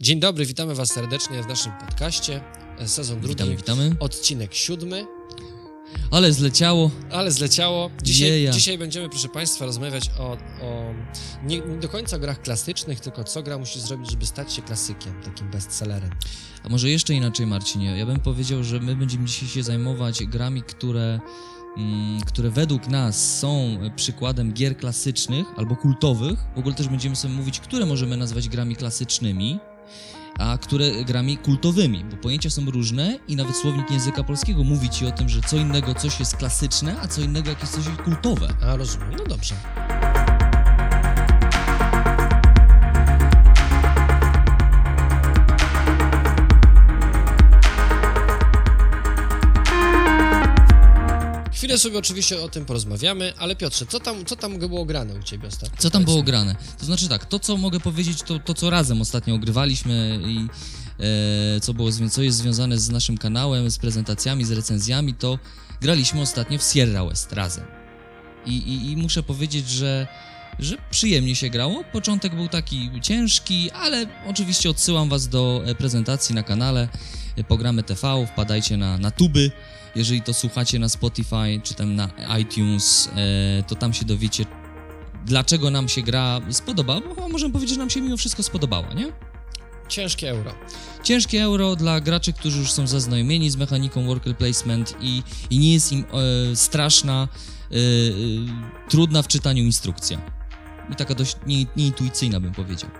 Dzień dobry, witamy Was serdecznie w naszym podcaście. Sezon drugi, Witamy, witamy. odcinek siódmy, Ale zleciało. ale zleciało. Dzisiaj, Jeja. dzisiaj będziemy, proszę Państwa, rozmawiać o, o nie, nie do końca grach klasycznych, tylko co gra musi zrobić, żeby stać się klasykiem, takim bestsellerem. A może jeszcze inaczej, Marcinie? Ja bym powiedział, że my będziemy dzisiaj się zajmować grami, które, mm, które według nas są przykładem gier klasycznych albo kultowych. W ogóle też będziemy sobie mówić, które możemy nazwać grami klasycznymi, a które grami kultowymi, bo pojęcia są różne i nawet słownik języka polskiego mówi ci o tym, że co innego coś jest klasyczne, a co innego jakieś coś jest kultowe. A rozumiem, no dobrze. Chwilę sobie oczywiście o tym porozmawiamy, ale Piotrze, co tam, co tam było grane u Ciebie ostatnio? Co tam było grane? To znaczy tak, to co mogę powiedzieć, to, to co razem ostatnio ogrywaliśmy i e, co, było, co jest związane z naszym kanałem, z prezentacjami, z recenzjami, to graliśmy ostatnio w Sierra West razem. I, i, i muszę powiedzieć, że, że przyjemnie się grało. Początek był taki ciężki, ale oczywiście odsyłam Was do e, prezentacji na kanale e, Pogramy TV, wpadajcie na, na tuby. Jeżeli to słuchacie na Spotify czy tam na iTunes, e, to tam się dowiecie, dlaczego nam się gra spodobała, bo możemy powiedzieć, że nam się mimo wszystko spodobała, nie? Ciężkie euro. Ciężkie euro dla graczy, którzy już są zaznajomieni z mechaniką worker placement i, i nie jest im e, straszna, e, e, trudna w czytaniu instrukcja. I taka dość nie, nieintuicyjna bym powiedział.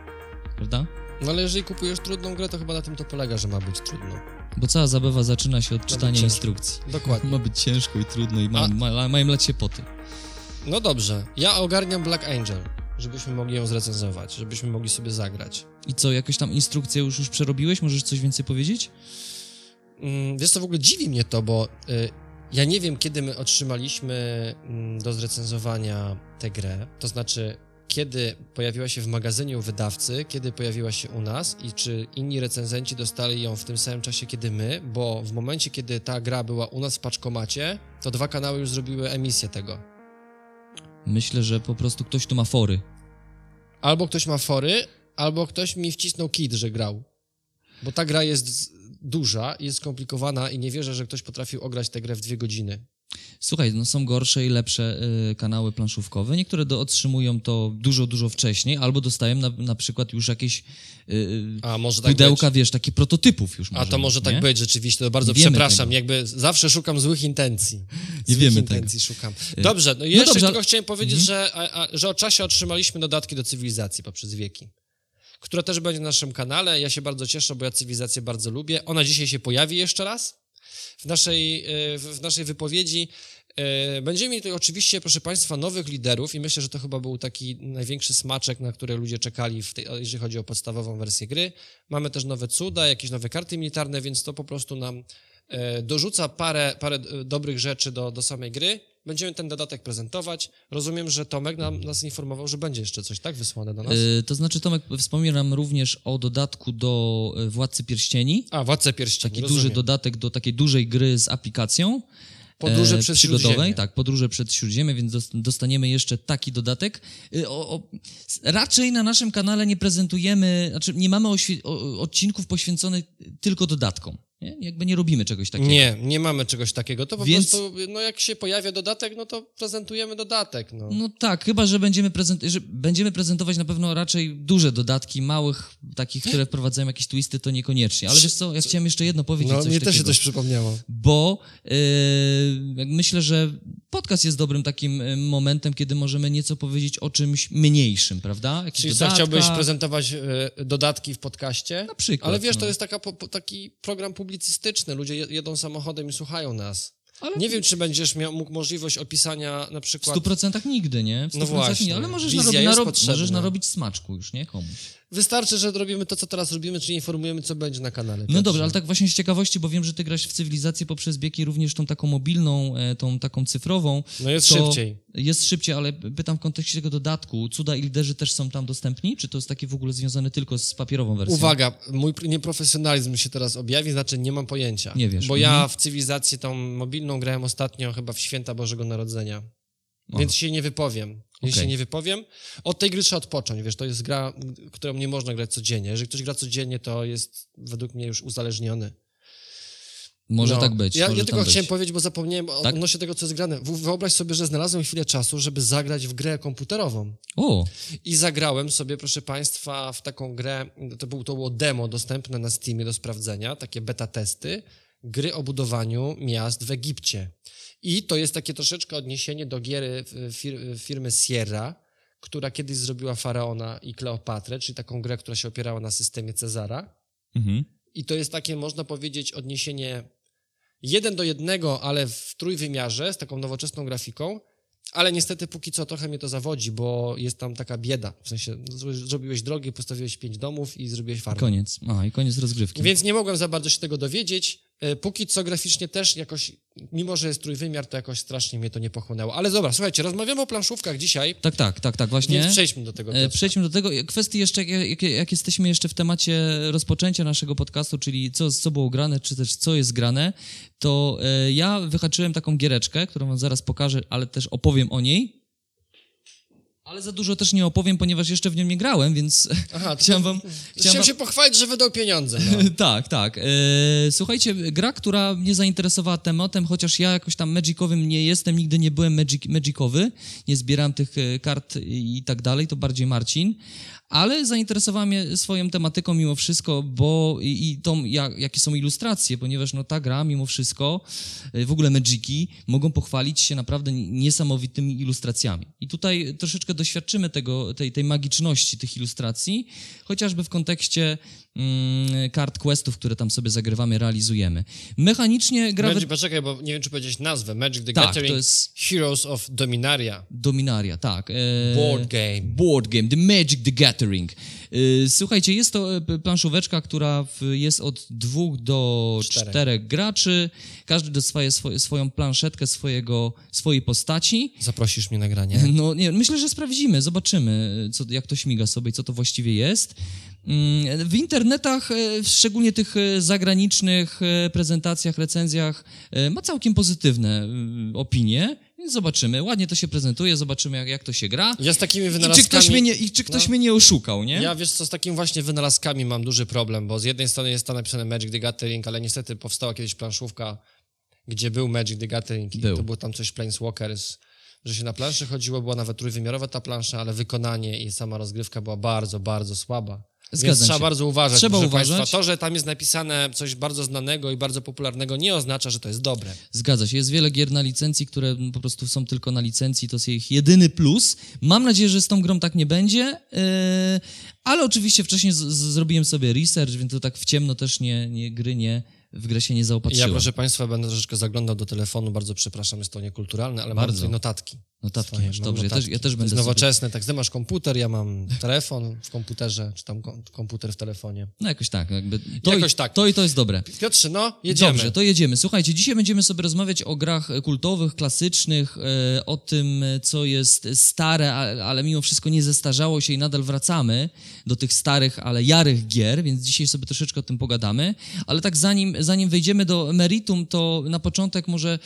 Prawda? No ale jeżeli kupujesz trudną grę, to chyba na tym to polega, że ma być trudno. Bo cała zabawa zaczyna się od czytania instrukcji. Dokładnie. Ma być ciężko i trudno i ma, A- ma, mają lać się poty. No dobrze, ja ogarniam Black Angel, żebyśmy mogli ją zrecenzować, żebyśmy mogli sobie zagrać. I co, jakoś tam instrukcję już, już przerobiłeś? Możesz coś więcej powiedzieć? Mm, Wiesz co, w ogóle dziwi mnie to, bo y, ja nie wiem, kiedy my otrzymaliśmy mm, do zrecenzowania tę grę, to znaczy kiedy pojawiła się w magazynie u wydawcy, kiedy pojawiła się u nas i czy inni recenzenci dostali ją w tym samym czasie, kiedy my, bo w momencie, kiedy ta gra była u nas w paczkomacie, to dwa kanały już zrobiły emisję tego. Myślę, że po prostu ktoś tu ma fory. Albo ktoś ma fory, albo ktoś mi wcisnął kit, że grał. Bo ta gra jest duża, jest skomplikowana i nie wierzę, że ktoś potrafił ograć tę grę w dwie godziny. Słuchaj, no są gorsze i lepsze y, kanały planszówkowe. Niektóre do, otrzymują to dużo, dużo wcześniej, albo dostają na, na przykład już jakieś y, A może tak pudełka, być? wiesz, takie prototypów już A to może tak nie? być rzeczywiście, to bardzo Nie wiemy przepraszam, tego. jakby zawsze szukam złych intencji. Nie złych wiemy intencji szukam. Dobrze, no jeszcze dobrze, tylko ale- chciałem powiedzieć, Mhm. że, a, a, że o czasie otrzymaliśmy dodatki do cywilizacji poprzez wieki, która też będzie na naszym kanale. Ja się bardzo cieszę, bo ja cywilizację bardzo lubię. Ona dzisiaj się pojawi jeszcze raz w naszej, e, w naszej wypowiedzi. E, Będziemy mieli tutaj oczywiście, proszę Państwa, nowych liderów i myślę, że to chyba był taki największy smaczek, na który ludzie czekali, tej, jeżeli chodzi o podstawową wersję gry. Mamy też nowe cuda, jakieś nowe karty militarne, więc to po prostu nam dorzuca parę, parę e, dobrych rzeczy do, do samej gry. Będziemy ten dodatek prezentować. Rozumiem, że Tomek nam, nas informował, że będzie jeszcze coś, tak? Wysłane do nas. Y, to znaczy, Tomek wspomniał nam również o dodatku do Władcy Pierścieni. A, Władcę Pierścieni, Taki rozumiem. duży dodatek do takiej dużej gry z aplikacją. Podróże e, przez przygodowej, Śródziemie. tak, podróże przed Śródziemie, więc dos- dostaniemy jeszcze taki dodatek. O, o, raczej na naszym kanale nie prezentujemy, znaczy nie mamy odcinków poświęconych tylko dodatkom. Nie? Jakby nie robimy czegoś takiego. Nie, nie mamy czegoś takiego. To po Więc- prostu, no jak się pojawia dodatek, no to prezentujemy dodatek, no. No tak, chyba, że będziemy, prezent- że będziemy prezentować na pewno raczej duże dodatki, małych, takich, które wprowadzają jakieś twisty, to niekoniecznie. Ale wiesz co, ja chciałem jeszcze jedno powiedzieć. No, coś mnie też się takiego. coś przypomniało. bo yy, myślę, że podcast jest dobrym takim y, momentem, kiedy możemy nieco powiedzieć o czymś mniejszym, prawda? Jakichś Czyli co, dodatkach. chciałbyś prezentować e, dodatki w podcaście? Na przykład, Ale wiesz, no. to jest taka, taki program publicystyczny. Ludzie je- jedą samochodem i słuchają nas. Ale Nie wiem, czy będziesz miał mógł możliwość opisania na w przykład... 100% nigdy, nie? W 100% No właśnie. Nie, ale możesz, narob, możesz narobić smaczku już, nie? Komuś. Wystarczy, że robimy to, co teraz robimy, czyli informujemy, co będzie na kanale. No dobrze, ale tak właśnie z ciekawości, bo wiem, że ty grasz w cywilizację poprzez biegi również tą taką mobilną, e, tą taką cyfrową. No jest szybciej. Jest szybciej, ale pytam w kontekście tego dodatku. Cuda i liderzy też są tam dostępni? Czy to jest takie w ogóle związane tylko z papierową wersją? Uwaga, mój nieprofesjonalizm się teraz objawi, znaczy nie mam pojęcia. Nie wiesz. Bo ja Mhm. w cywilizację tą mobilną grałem ostatnio chyba w święta Bożego Narodzenia. Więc się nie wypowiem. Jeśli Okej. nie wypowiem, od tej gry trzeba odpocząć, wiesz, to jest gra, którą nie można grać codziennie. Jeżeli ktoś gra codziennie, to jest według mnie już uzależniony. Może No. tak być. Ja, ja tylko chciałem być. powiedzieć, bo zapomniałem o Tak? odnośnie tego, co jest grane. Wyobraź sobie, że znalazłem chwilę czasu, żeby zagrać w grę komputerową. O, I zagrałem sobie, proszę Państwa, w taką grę, to, był, to było demo dostępne na Steamie do sprawdzenia, takie beta testy, gry o budowaniu miast w Egipcie. I to jest takie troszeczkę odniesienie do giery y, fir, firmy Sierra, która kiedyś zrobiła Faraona i Kleopatrę, czyli taką grę, która się opierała na systemie Cezara. mhm. I to jest takie, można powiedzieć, odniesienie jeden do jednego, ale w trójwymiarze, z taką nowoczesną grafiką, ale niestety póki co trochę mnie to zawodzi, bo jest tam taka bieda. W sensie zro- zrobiłeś drogi, postawiłeś pięć domów i zrobiłeś farmę. koniec. A, i koniec rozgrywki. Więc nie mogłem za bardzo się tego dowiedzieć. E, Póki co graficznie też jakoś, mimo że jest trójwymiar, to jakoś strasznie mnie to nie pochłonęło. Ale dobra, słuchajcie, rozmawiamy o planszówkach dzisiaj, Tak, tak, tak, tak, właśnie. więc przejdźmy do tego. E, Piotrze. Przejdźmy do tego. Kwestii jeszcze, jak, jak, jak jesteśmy jeszcze w temacie rozpoczęcia naszego podcastu, czyli co, co było grane, czy też co jest grane, to e, ja wyhaczyłem taką giereczkę, którą wam zaraz pokażę, ale też opowiem o niej. Ale za dużo też nie opowiem, ponieważ jeszcze w nią nie grałem, więc Aha, chciałem wam... Chciałem wam- się pochwalić, że wydał pieniądze. No. tak, tak. E, słuchajcie, gra, która mnie zainteresowała tematem, chociaż ja jakoś tam magicowym nie jestem, nigdy nie byłem magic, magicowy, nie zbierałem tych e, kart i tak dalej, to bardziej Marcin, ale zainteresowała mnie swoją tematyką mimo wszystko, bo i, i tą, jak, jakie są ilustracje, ponieważ no ta gra mimo wszystko, e, w ogóle magiki, mogą pochwalić się naprawdę niesamowitymi ilustracjami. I tutaj troszeczkę doświadczymy tego, tej, tej magiczności tych ilustracji, chociażby w kontekście kart questów, które tam sobie zagrywamy, realizujemy. Mechanicznie gra... Magic, wy- poczekaj, bo nie wiem, czy powiedzieć nazwę. Magic the Tak, Gathering to jest- Heroes of Dominaria. Dominaria, tak. E, Board game. Board game, The Magic the Gathering. E, Słuchajcie, jest to e, planszóweczka, która jest od dwóch do Czterech. czterech, graczy. Każdy dostaje swoje, swoją planszetkę swojego, swojej postaci. Zaprosisz mnie na granie. No nie, myślę, że sprawdzimy, zobaczymy, co, jak to śmiga sobie co to właściwie jest. Mm, W internetach, e, szczególnie tych e, zagranicznych e, prezentacjach, recenzjach, ma całkiem pozytywne mm, opinie, więc zobaczymy. Ładnie to się prezentuje, zobaczymy, jak, jak to się gra. Ja z takimi I wynalazkami... czy ktoś mnie nie, i czy ktoś No. mnie nie oszukał, nie? Ja wiesz co, z takim właśnie wynalazkami mam duży problem, bo z jednej strony jest tam napisane Magic the Gathering, ale niestety powstała kiedyś planszówka, gdzie był Magic the Gathering i Był. to było tam coś Planeswalkers, że się na planszy chodziło, była nawet trójwymiarowa ta plansza, ale wykonanie i sama rozgrywka była bardzo, bardzo słaba. Więc Zgadzam trzeba się. bardzo uważać. Trzeba uważać. Państwa. To, że tam jest napisane coś bardzo znanego i bardzo popularnego, nie oznacza, że to jest dobre. Zgadza się. Jest wiele gier na licencji, które mm, po prostu są tylko na licencji. To jest ich jedyny plus. Mam nadzieję, że z tą grą tak nie będzie. Yy, ale oczywiście wcześniej zrobiłem sobie research, więc to tak w ciemno też nie, nie gry nie, w grę się nie zaopatrzyłem. Ja, proszę Państwa, będę troszeczkę zaglądał do telefonu, bardzo przepraszam, jest to niekulturalne, ale mam Bardzo. tutaj notatki. Notatki Swoje, masz, mam dobrze. Ja też, notatki. ja też To będę jest sobie... nowoczesne, tak, ty masz komputer, ja mam telefon w komputerze, czy tam kom- komputer w telefonie. No jakoś tak. Jakby to, Jakoś i, tak. to i to jest dobre. Piotrze, no, jedziemy. Dobrze, to jedziemy. Słuchajcie, dzisiaj będziemy sobie rozmawiać o grach kultowych, klasycznych, e, o tym, co jest stare, ale, ale mimo wszystko nie zestarzało się i nadal wracamy do tych starych, ale jarych gier, więc dzisiaj sobie troszeczkę o tym pogadamy. Ale tak zanim, zanim wejdziemy do meritum, to na początek może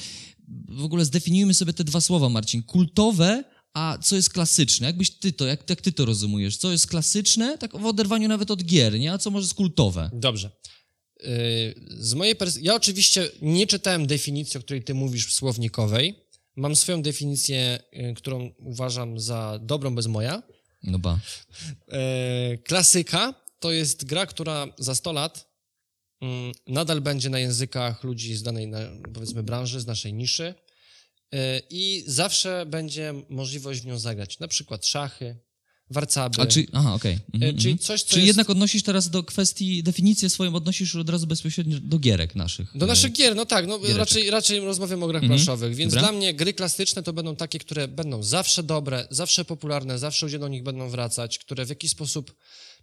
w ogóle zdefiniujmy sobie te dwa słowa, Marcin. Kultowe, a co jest klasyczne? Jakbyś ty to, jak, jak ty to rozumiesz? Co jest klasyczne, tak w oderwaniu nawet od gier, nie? A co może jest kultowe? Dobrze. Yy, Z mojej pers- ja oczywiście nie czytałem definicji, o której ty mówisz w słownikowej. Mam swoją definicję, yy, którą uważam za dobrą bez moja. No ba. E, klasyka to jest gra, która za 100 lat nadal będzie na językach ludzi z danej, powiedzmy, branży, z naszej niszy e, i zawsze będzie możliwość w nią zagrać. Na przykład szachy, warcaby. A czy, aha, okej. Mhm, E, czyli mhm. coś, co Czyli jest- jednak odnosisz teraz do kwestii, definicję swoją odnosisz od razu bezpośrednio do gierek naszych. Do naszych gier, no tak, no Giereczek. raczej, raczej rozmawiam o grach Mhm, planszowych, więc dobra. dla mnie gry klasyczne to będą takie, które będą zawsze dobre, zawsze popularne, zawsze ludzie do nich będą wracać, które w jakiś sposób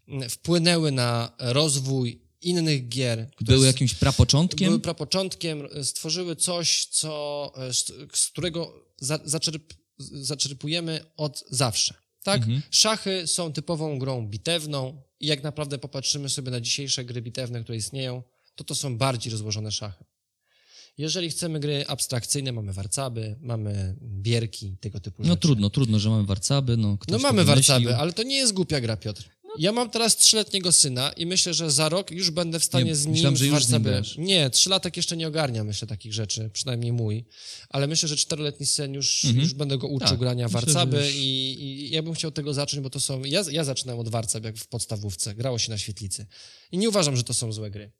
mm, wpłynęły na rozwój innych gier. Były jakimś prapoczątkiem? były prapoczątkiem, stworzyły coś, co, e, z którego za, zaczerp, zaczerpujemy od zawsze. Tak? Mhm. Szachy są typową grą bitewną i jak naprawdę popatrzymy sobie na dzisiejsze gry bitewne, które istnieją, to to są bardziej rozłożone szachy. Jeżeli chcemy gry abstrakcyjne, mamy warcaby, mamy bierki, tego typu No rzeczy. trudno, trudno, że mamy warcaby, no No mamy warcaby, ale to nie jest głupia gra, Piotr. Ja mam teraz trzyletniego syna i myślę, że za rok już będę w stanie Nie, z nim myślałem, że już z nim. Nie, trzylatek jeszcze nie ogarnia, myślę, takich rzeczy, przynajmniej mój. Ale myślę, że czteroletni syn już, już będę go uczył Tak, grania myślę, warcaby już- i, i ja bym chciał tego zacząć, bo to są... Ja, ja zaczynałem od warcab, jak w podstawówce, grało się na świetlicy. I nie uważam, że to są złe gry.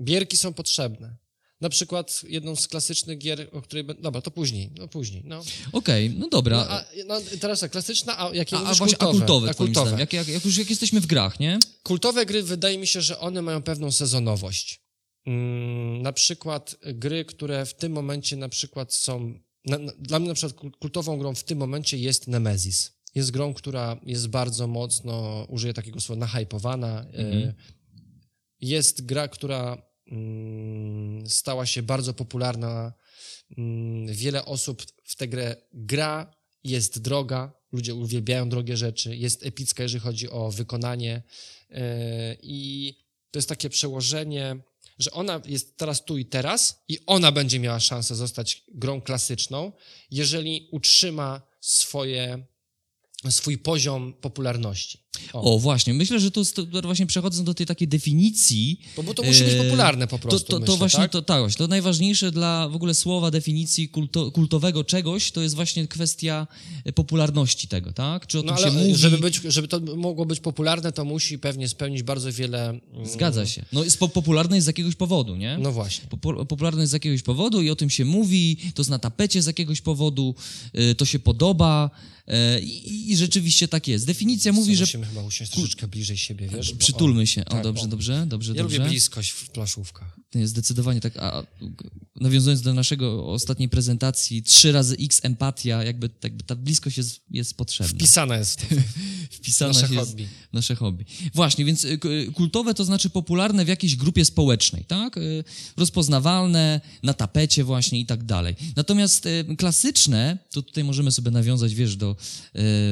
Bierki są potrzebne. Na przykład jedną z klasycznych gier, o której... Dobra, to później, no później, no. Okej, no dobra. No, a, no teraz tak, klasyczna, a jakie a, a właśnie, kultowe? a kultowe, a kultowe. jak, jak, jak już jak jesteśmy w grach, nie? Kultowe gry wydaje mi się, że one mają pewną sezonowość. Mm, na przykład gry, które w tym momencie na przykład są... Na, na, dla mnie na przykład kul- kultową grą w tym momencie jest Nemesis. Jest grą, która jest bardzo mocno, użyję takiego słowa, nahypowana. Mhm. E, Jest gra, która mm, stała się bardzo popularna. Mm, Wiele osób w tę grę gra, jest droga, ludzie uwielbiają drogie rzeczy, jest epicka, jeżeli chodzi o wykonanie e, i to jest takie przełożenie, że ona jest teraz tu i teraz i ona będzie miała szansę zostać grą klasyczną, jeżeli utrzyma swoje, swój poziom popularności. O. O, właśnie, myślę, że to, jest- to właśnie przechodząc do tej takiej definicji, Bo, bo to musi być e, popularne po to, prostu, to, to myślę, właśnie, tak? to, tak, właśnie, to najważniejsze dla w ogóle słowa, definicji kulto, kultowego czegoś, to jest właśnie kwestia e, popularności tego, tak? Czy o No tym się mówi? żeby, być, żeby to mogło być popularne, to musi pewnie spełnić bardzo wiele... mm, Zgadza się. No jest po, popularne jest z jakiegoś powodu, nie? No właśnie. Popu- popularne jest z jakiegoś powodu i o tym się mówi, to jest na tapecie z jakiegoś powodu, y, to się podoba i, i rzeczywiście tak jest. Definicja mówi, że Musimy chyba usiąść troszeczkę bliżej siebie, wiesz? bo- przytulmy się. O, tak, dobrze, o. dobrze, dobrze, Ja dobrze. lubię bliskość w plaszówkach. Nie, Zdecydowanie tak. A nawiązując do naszego ostatniej prezentacji, trzy razy X empatia, jakby, jakby ta bliskość jest, jest potrzebna. Pisane jest. Wpisana nasze jest hobby. nasze hobby. Właśnie, więc y, k- kultowe to znaczy popularne w jakiejś grupie społecznej, tak? Y, Rozpoznawalne, na tapecie właśnie i tak dalej. Natomiast y, klasyczne, to tutaj możemy sobie nawiązać, wiesz, do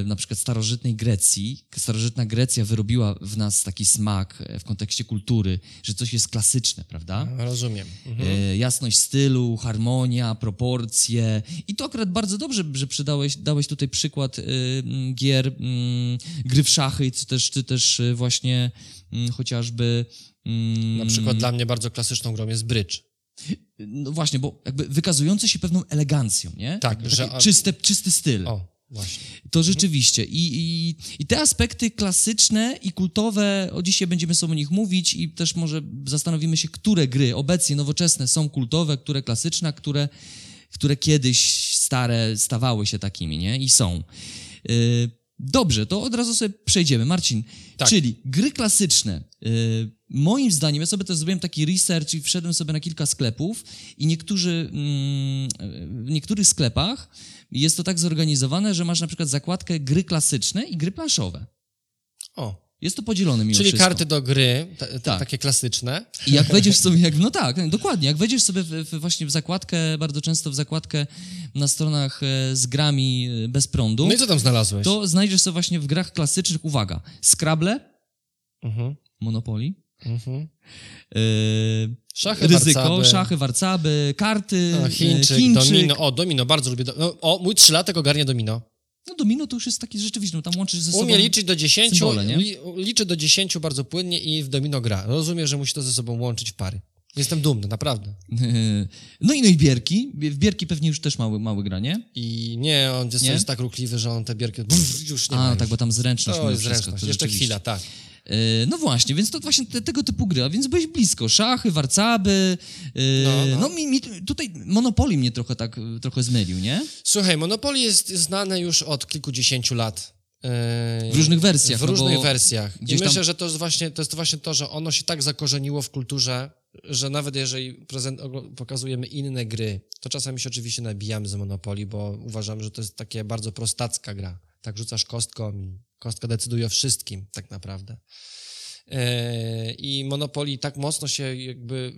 y, na przykład starożytnej Grecji. Starożytna Grecja wyrobiła w nas taki smak e, w kontekście kultury, że coś jest klasyczne, prawda? Rozumiem. Mhm. E, jasność stylu, harmonia, proporcje. I to akurat bardzo dobrze, że przydałeś, dałeś tutaj przykład m, gier, gry w szachy, czy też, czy też właśnie chociażby... Na przykład dla mnie bardzo klasyczną grą jest brydż. No właśnie, bo jakby wykazujący się pewną elegancją, nie? Tak, Jakby że- taki czyste, czysty styl. O, właśnie. To rzeczywiście. I, i, I te aspekty klasyczne i kultowe, o dzisiaj będziemy sobie o nich mówić i też może zastanowimy się, które gry obecnie nowoczesne są kultowe, które klasyczne, a które, które kiedyś stare stawały się takimi, nie? I są. Yy, dobrze, to od razu sobie przejdziemy. Marcin, Tak. czyli gry klasyczne. Yy, moim zdaniem, ja sobie też zrobiłem taki research i wszedłem sobie na kilka sklepów i niektórzy, mm, w niektórych sklepach jest to tak zorganizowane, że masz na przykład zakładkę gry klasyczne i gry planszowe. O, Jest to podzielone mimo czyli wszystko. karty do gry, ta, ta, Tak. takie klasyczne. I jak wejdziesz sobie, jak, no tak, dokładnie, jak wejdziesz sobie w, w, właśnie w zakładkę, bardzo często w zakładkę na stronach e, z grami e, bez prądu, No i co tam znalazłeś? to znajdziesz sobie właśnie w grach klasycznych, uwaga, Scrabble, Mhm, Monopoly, mhm. e, Szachy, ryzyko, warcaby. szachy, warcaby, karty, A, e, Chińczyk, Chińczyk. domino. O, domino, bardzo lubię. Do... No, o, mój trzylatek ogarnia domino. No domino to już jest taki rzeczywiście, no tam łączysz ze sobą... Umie liczyć do 10, symbole, nie? li, liczy do 10 bardzo płynnie i w domino gra. Rozumiem, że musi to ze sobą łączyć w pary. Jestem dumny, naprawdę. No i no i bierki. W bierki pewnie już też mały, mały gra, nie? I nie, on jest, Nie? jest tak ruchliwy, że on te bierki pff, już nie ma A, tak, bo tam zręczność To jest wszystko, zręczność. to Jeszcze chwila, tak. E, No właśnie, więc to właśnie te, tego typu gry, a więc byłeś blisko. Szachy, warcaby. e, No, No, no. mi, mi tutaj Monopoly mnie trochę tak e, trochę zmylił, nie? Słuchaj, Monopoly jest znane już od kilkudziesięciu lat. W różnych wersjach, W no różnych bo wersjach. I tam- myślę, że to jest, właśnie, to jest właśnie to, że ono się tak zakorzeniło w kulturze, że nawet jeżeli prezent, pokazujemy inne gry, to czasami się oczywiście nabijamy z Monopoly, bo uważamy, że to jest takie bardzo prostacka gra. Tak rzucasz kostką i kostka decyduje o wszystkim tak naprawdę. Yy, I Monopoly tak mocno się jakby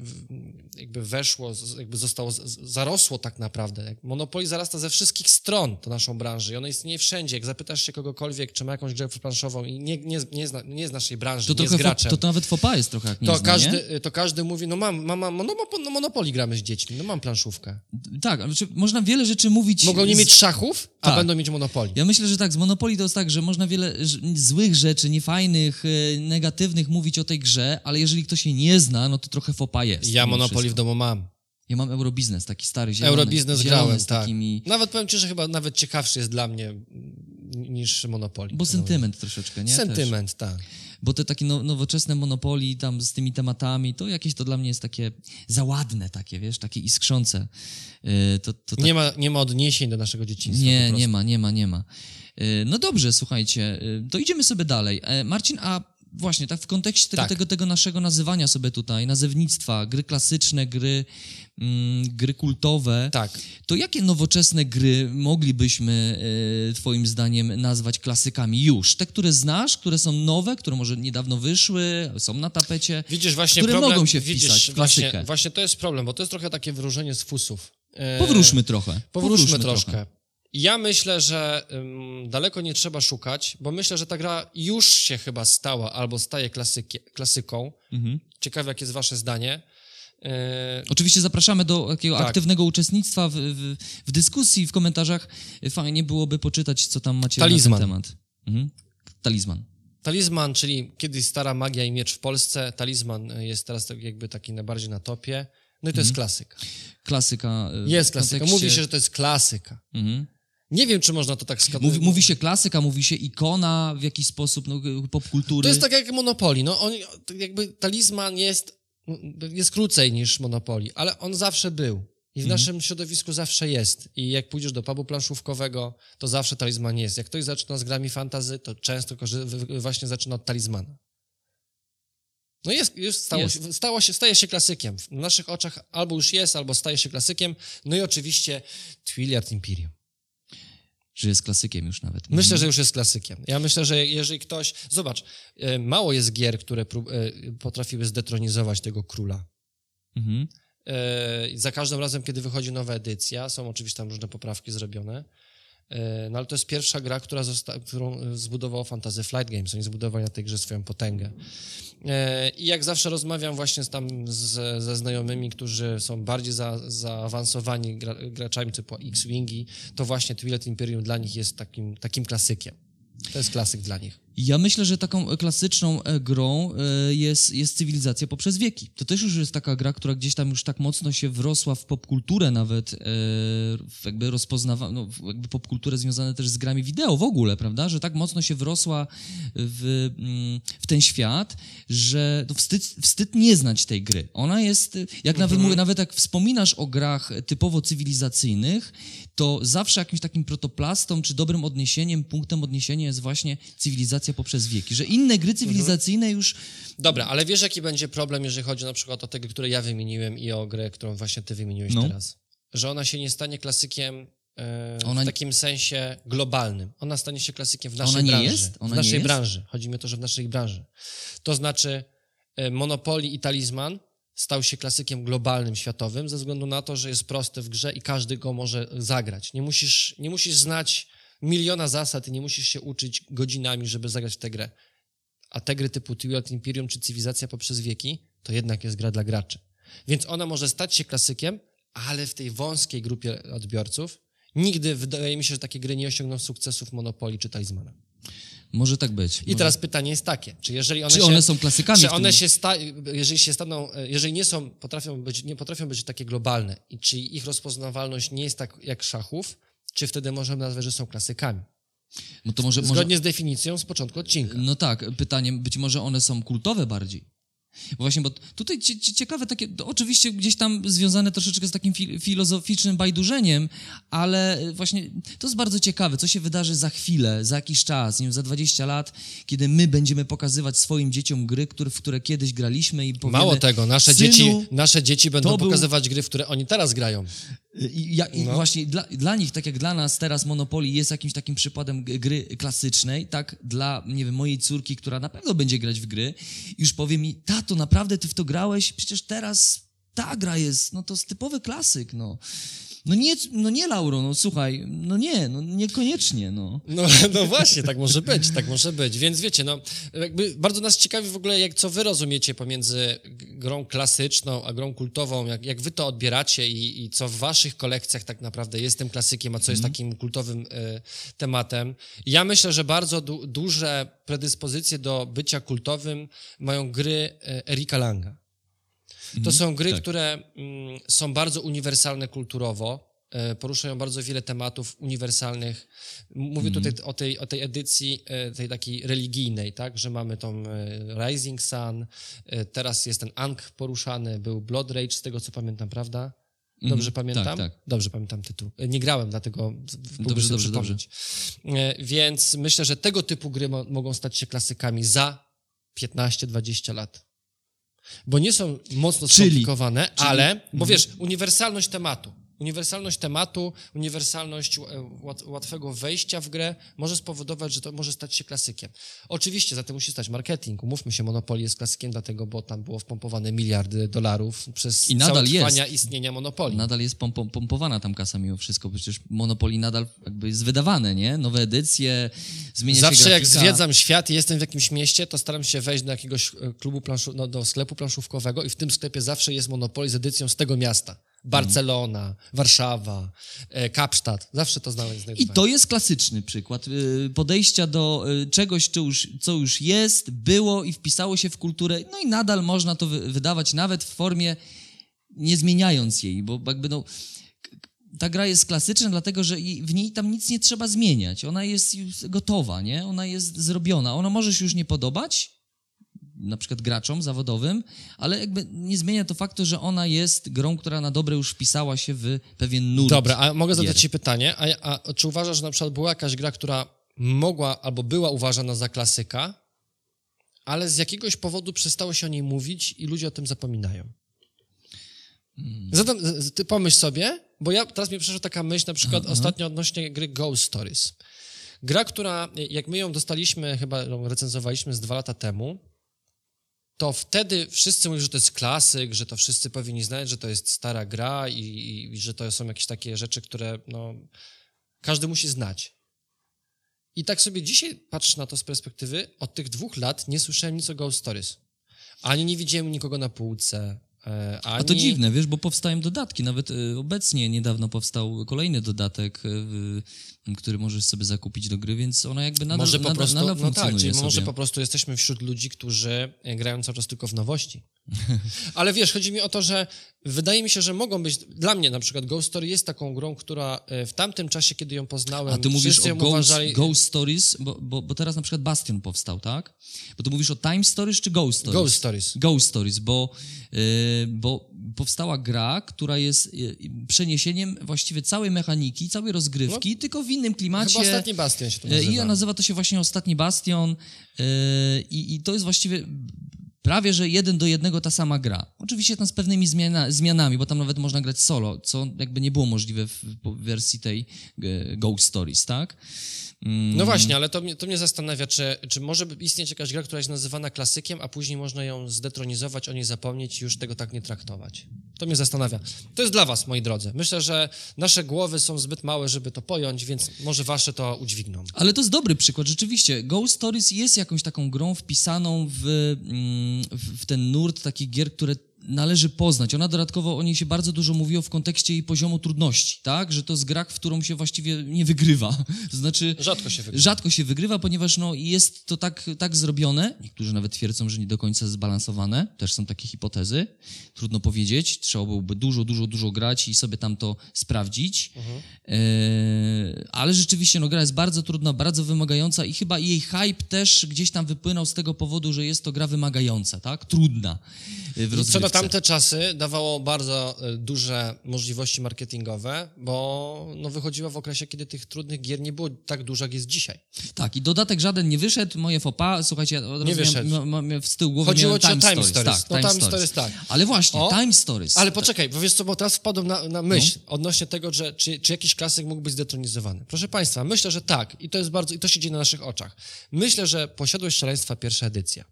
jakby weszło, jakby zostało, zarosło tak naprawdę. Jak Monopoly zarasta ze wszystkich stron to naszą branżę i ono istnieje wszędzie. Jak zapytasz się kogokolwiek, czy ma jakąś grę planszową i nie, nie, nie, zna, nie z naszej branży, To, nie trochę graczem, to, to nawet fopa jest trochę jak nie to, zna, nie? każdy, to każdy mówi, no mam, mam, mam no, no, Monopoly gramy z dziećmi, no mam planszówkę. Tak, ale można wiele rzeczy mówić... Mogą nie z- mieć szachów, a Tak. będą mieć Monopoly. Ja myślę, że tak, z Monopoly to jest tak, że można wiele złych rzeczy, niefajnych, e, mówić o tej grze, ale jeżeli ktoś jej nie zna, no to trochę fopa jest. Ja Monopoly w domu mam. Ja mam Eurobiznes, taki stary, zielony. Eurobiznes grałem, z tak. takimi... Nawet powiem ci, że chyba nawet ciekawszy jest dla mnie mm, niż Monopoly. Bo sentyment troszeczkę, nie? Też. Sentyment, tak. Bo te takie no, nowoczesne Monopoly tam z tymi tematami, to jakieś to dla mnie jest takie załadne takie, wiesz, takie iskrzące. E, to, to tak Nie ma, nie ma odniesień do naszego dzieciństwa. Nie, nie ma, nie ma, nie ma. Y, No dobrze, słuchajcie, y, to idziemy sobie dalej. E, Marcin, a właśnie tak w kontekście tego, Tak. tego, tego naszego nazywania sobie tutaj, nazewnictwa, gry klasyczne, gry, mm, gry kultowe, Tak. to jakie nowoczesne gry moglibyśmy e, twoim zdaniem nazwać klasykami już? Te, które znasz, które są nowe, które może niedawno wyszły, są na tapecie? Widzisz, właśnie Które problem, mogą się widzisz, wpisać w właśnie, klasykę. właśnie to jest problem, bo to jest trochę takie wyróżnienie z fusów. E, Powróżmy trochę. Powróżmy troszkę. trochę. Ja myślę, że ym, daleko nie trzeba szukać, bo myślę, że ta gra już się chyba stała albo staje klasykie, klasyką. Mhm. Ciekawe, jakie jest wasze zdanie. E, Oczywiście zapraszamy do takiego Tak. aktywnego uczestnictwa w, w, w dyskusji, w komentarzach. Fajnie byłoby poczytać, co tam macie Talizman. na ten temat. Mhm. Talizman. Talizman, czyli kiedyś stara magia i miecz w Polsce. Talizman y, jest teraz tak jakby taki najbardziej na topie. No i to jest klasyka. Klasyka. y, Jest klasyka. kontekście- Mówi się, że to jest klasyka. Mhm. Nie wiem, czy można to tak skazać. Mówi, mówi się klasyka, mówi się ikona w jakiś sposób no, popkultury. To jest tak jak Monopoly. No, on, jakby talizman jest, jest krócej niż Monopoly, ale on zawsze był. I w naszym środowisku zawsze jest. I jak pójdziesz do pubu planszówkowego, to zawsze talizman jest. Jak ktoś zaczyna z grami fantazy, to często właśnie zaczyna od talizmana. No jest, już stało, Jest. Się, stało się, staje się klasykiem. W naszych oczach albo już jest, albo staje się klasykiem. No i oczywiście Twilight Imperium. Że jest klasykiem już nawet. Myślę, że już jest klasykiem. Ja myślę, że jeżeli ktoś. Zobacz, e, mało jest gier, które e, potrafiły zdetronizować tego króla. Mhm. E, Za każdym razem, kiedy wychodzi nowa edycja, są oczywiście tam różne poprawki zrobione. E, No ale to jest pierwsza gra, która zosta- którą e, zbudowało Fantasy Flight Games. Oni zbudowali na tej grze swoją potęgę. E, I jak zawsze rozmawiam właśnie tam z, ze znajomymi, którzy są bardziej za, zaawansowani gra, graczami typu X-Wingi, to właśnie Twilight Imperium dla nich jest takim, takim klasykiem. To jest klasyk dla nich. Ja myślę, że taką klasyczną e, grą e, jest, jest cywilizacja poprzez wieki. To też już jest taka gra, która gdzieś tam już tak mocno się wrosła w popkulturę nawet, e, jakby rozpoznawa, no, jakby popkulturę związane też z grami wideo w ogóle, prawda? Że tak mocno się wrosła w, mm, w ten świat, że no wstyd, wstyd nie znać tej gry. Ona jest, jak nawet mówię, nawet jak wspominasz o grach typowo cywilizacyjnych, to zawsze jakimś takim protoplastą czy dobrym odniesieniem, punktem odniesienia jest właśnie cywilizacja poprzez wieki, że inne gry cywilizacyjne już Dobra, ale wiesz, jaki będzie problem, jeżeli chodzi na przykład o te które ja wymieniłem i o grę, którą właśnie ty wymieniłeś No. teraz? Że ona się nie stanie klasykiem e, Ona- w takim sensie globalnym. Ona stanie się klasykiem w naszej Ona nie branży. jest? Ona w nie naszej jest? branży. Chodzi mi o to, że w naszej branży. To znaczy e, Monopoly i Talizman stał się klasykiem globalnym, światowym, ze względu na to, że jest prosty w grze i każdy go może zagrać. Nie musisz, nie musisz znać miliona zasad i nie musisz się uczyć godzinami, żeby zagrać w tę grę. A te gry typu Twilight Imperium czy Cywilizacja poprzez wieki, to jednak jest gra dla graczy. Więc ona może stać się klasykiem, ale w tej wąskiej grupie odbiorców nigdy, wydaje mi się, że takie gry nie osiągną sukcesów Monopoly czy Talizmana. może tak być. I może... teraz pytanie jest takie, czy jeżeli one Czy się... one są klasykami Czy one się sta, jeżeli się staną, jeżeli nie są, potrafią być, nie potrafią być takie globalne i czy ich rozpoznawalność nie jest tak jak szachów, czy wtedy możemy nazwać, że są klasykami? No to może, może... Zgodnie z definicją z początku odcinka. No tak, pytanie, być może one są kultowe bardziej. Bo właśnie, bo tutaj cie, cie, ciekawe takie, oczywiście gdzieś tam związane troszeczkę z takim fil, filozoficznym bajdurzeniem, ale właśnie to jest bardzo ciekawe, co się wydarzy za chwilę, za jakiś czas, nie wiem, za 20 lat, kiedy my będziemy pokazywać swoim dzieciom gry, które, w które kiedyś graliśmy i powiemy... Mało tego, nasze "Synu, dzieci, nasze dzieci będą był- pokazywać gry, w które oni teraz grają. I, ja, i No. właśnie dla, dla nich, tak jak dla nas teraz Monopoly jest jakimś takim przykładem gry klasycznej, tak dla, nie wiem, mojej córki, która na pewno będzie grać w gry, już powie mi, tato, naprawdę ty w to grałeś? Przecież teraz ta gra jest, no to jest typowy klasyk, no. No nie, no nie, Lauro, no słuchaj, no nie, no niekoniecznie, no. No, no właśnie, tak może być, tak może być. Więc wiecie, no, jakby bardzo nas ciekawi w ogóle, jak co wy rozumiecie pomiędzy grą klasyczną a grą kultową, jak, jak wy to odbieracie i, i co w waszych kolekcjach tak naprawdę jest tym klasykiem, a co jest takim kultowym y, tematem. Ja myślę, że bardzo du duże predyspozycje do bycia kultowym mają gry y, Erika Langa. To są gry, tak. które mm, są bardzo uniwersalne kulturowo, e, poruszają bardzo wiele tematów uniwersalnych. Mówię tutaj o tej, o tej edycji, e, tej takiej religijnej, tak, że mamy tą e, Rising Sun, teraz jest ten Ankh poruszany, był Blood Rage, z tego co pamiętam, prawda? Dobrze Mhm. pamiętam? Tak, tak. Dobrze pamiętam tytuł. Nie grałem, dlatego Dobrze, dobrze, przypomnieć. E, Więc myślę, że tego typu gry mo- mogą stać się klasykami za 15-20 lat. Bo nie są mocno Czyli- skomplikowane, czyli- ale, bo wiesz, uniwersalność tematu. Uniwersalność tematu, uniwersalność e, łat, łatwego wejścia w grę może spowodować, że to może stać się klasykiem. Oczywiście za tym musi stać marketing. Umówmy się, Monopoly jest klasykiem dlatego, bo tam było wpompowane miliardy dolarów przez I nadal całe jest. trwania istnienia Monopoly. Nadal jest pom pom pompowana tam kasa mimo wszystko, przecież Monopoly nadal jakby jest wydawane, nie? Nowe edycje, zmienia się Zawsze jak zwiedzam świat i jestem w jakimś mieście, to staram się wejść do jakiegoś e, klubu planszu, no, do sklepu planszówkowego i w tym sklepie zawsze jest Monopoly z edycją z tego miasta. Barcelona, Warszawa, e, Kapsztad. Zawsze to znaleźć. I to jest klasyczny przykład y, podejścia do y, czegoś, co już, co już jest, było i wpisało się w kulturę, no i nadal można to wy- wydawać nawet w formie nie zmieniając jej, bo jakby no ta gra jest klasyczna, dlatego że w niej tam nic nie trzeba zmieniać. Ona jest już gotowa, nie? Ona jest zrobiona. Ona może się już nie podobać, na przykład graczom zawodowym, ale jakby nie zmienia to faktu, że ona jest grą, która na dobre już wpisała się w pewien nurt. Dobra, a mogę zadać gier. ci pytanie, a, a czy uważasz, że na przykład była jakaś gra, która mogła albo była uważana za klasyka, ale z jakiegoś powodu przestało się o niej mówić i ludzie o tym zapominają? Zatem z- z- ty pomyśl sobie, bo ja teraz mi przyszła taka myśl na przykład ostatnio odnośnie gry Ghost Stories. Gra, która, jak my ją dostaliśmy, chyba ją recenzowaliśmy z dwa lata temu, to wtedy wszyscy mówią, że to jest klasyk, że to wszyscy powinni znać, że to jest stara gra i, i, i że to są jakieś takie rzeczy, które no, każdy musi znać. I tak sobie dzisiaj patrz na to z perspektywy, od tych dwóch lat nie słyszałem nic o Ghost Stories. Ani nie widziałem nikogo na półce, ani... A to dziwne, wiesz, bo powstają dodatki. Nawet y, obecnie niedawno powstał kolejny dodatek, y, który możesz sobie zakupić do gry, więc ona jakby nadal, może po nadal, prostu, nadal no tak, czyli sobie. może po prostu jesteśmy wśród ludzi, którzy e, grają cały czas tylko w nowości. Ale wiesz, chodzi mi o to, że wydaje mi się, że mogą być, dla mnie na przykład Ghost Story jest taką grą, która e, w tamtym czasie, kiedy ją poznałem, A ty mówisz o Ghost, uważali... Ghost Stories, bo, bo, bo teraz na przykład Bastion powstał, tak? Bo ty mówisz o Time Stories czy Ghost Stories? Ghost Stories. Ghost Stories, bo, y, bo powstała gra, która jest y, przeniesieniem właściwie całej mechaniki, całej rozgrywki, tylko w innym klimacie. No, Chyba ostatni Bastion się to E, nazywa. I nazywa to się właśnie Ostatni Bastion e, i, i to jest właściwie prawie, że jeden do jednego ta sama gra. Oczywiście tam z pewnymi zmiana, zmianami, bo tam nawet można grać solo, co jakby nie było możliwe w, w wersji tej e, Ghost Stories, tak? Mm, No właśnie, ale to mnie, to mnie zastanawia, czy, czy może istnieć jakaś gra, która jest nazywana klasykiem, a później można ją zdetronizować, o niej zapomnieć i już tego tak nie traktować. To mnie zastanawia. To jest dla was, moi drodzy. Myślę, że nasze głowy są zbyt małe, żeby to pojąć, więc może wasze to udźwigną. Ale to jest dobry przykład, rzeczywiście. Ghost Stories jest jakąś taką grą wpisaną w, mm, w, ten nurt takich gier, które należy poznać. Ona dodatkowo, o niej się bardzo dużo mówiło w kontekście jej poziomu trudności, tak? Że to jest gra, w którą się właściwie nie wygrywa. To znaczy... Rzadko się wygrywa. Rzadko się wygrywa, ponieważ no, jest to tak, tak zrobione. Niektórzy nawet twierdzą, że nie do końca zbalansowane. Też są takie hipotezy. Trudno powiedzieć. Trzeba byłoby dużo, dużo, dużo grać i sobie tam to sprawdzić. E, ale rzeczywiście no, gra jest bardzo trudna, bardzo wymagająca i chyba jej hype też gdzieś tam wypłynął z tego powodu, że jest to gra wymagająca, tak? Trudna e, w rozgrywce. Tamte czasy dawało bardzo e, duże możliwości marketingowe, bo no, wychodziła w okresie, kiedy tych trudnych gier nie było tak dużo, jak jest dzisiaj. Tak, i dodatek żaden nie wyszedł, moje fopa, słuchajcie, ja Nie razu miałem- wyszedł. ma- ma- w tył głowy Chodziło ci o Time, Time Stories. Stories. Tak, No, Time, Time Stories. Stories, tak. Ale właśnie, O, Time Stories. Ale poczekaj, bo wiesz co, bo teraz wpadłem na, na myśl No. odnośnie tego, że czy, czy jakiś klasyk mógł być zdetronizowany. Proszę Państwa, myślę, że tak i to jest bardzo, i to się dzieje na naszych oczach. Myślę, że Posiadłość Szaleństwa pierwsza edycja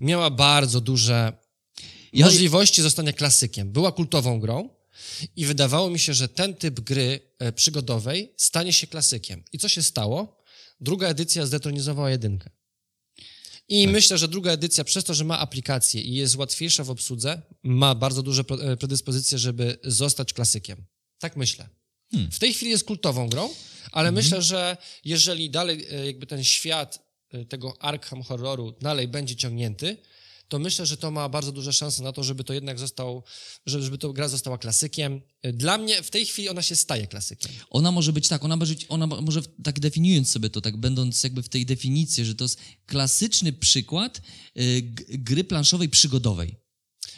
miała bardzo duże Ja- możliwości zostania klasykiem. Była kultową grą i wydawało mi się, że ten typ gry e, przygodowej stanie się klasykiem. I co się stało? Druga edycja zdetronizowała jedynkę. I myślę, że druga edycja, przez to, że ma aplikację i jest łatwiejsza w obsłudze, ma bardzo duże e, predyspozycje, żeby zostać klasykiem. Tak myślę. W tej chwili jest kultową grą, ale myślę, że jeżeli dalej e, jakby ten świat tego Arkham Horroru dalej będzie ciągnięty, to myślę, że to ma bardzo duże szanse na to, żeby to jednak został, żeby, to gra została klasykiem. Dla mnie w tej chwili ona się staje klasykiem. Ona może być tak, ona może być, ona mo- może tak definiując sobie to, tak będąc jakby w tej definicji, że to jest klasyczny przykład y, gry planszowej przygodowej.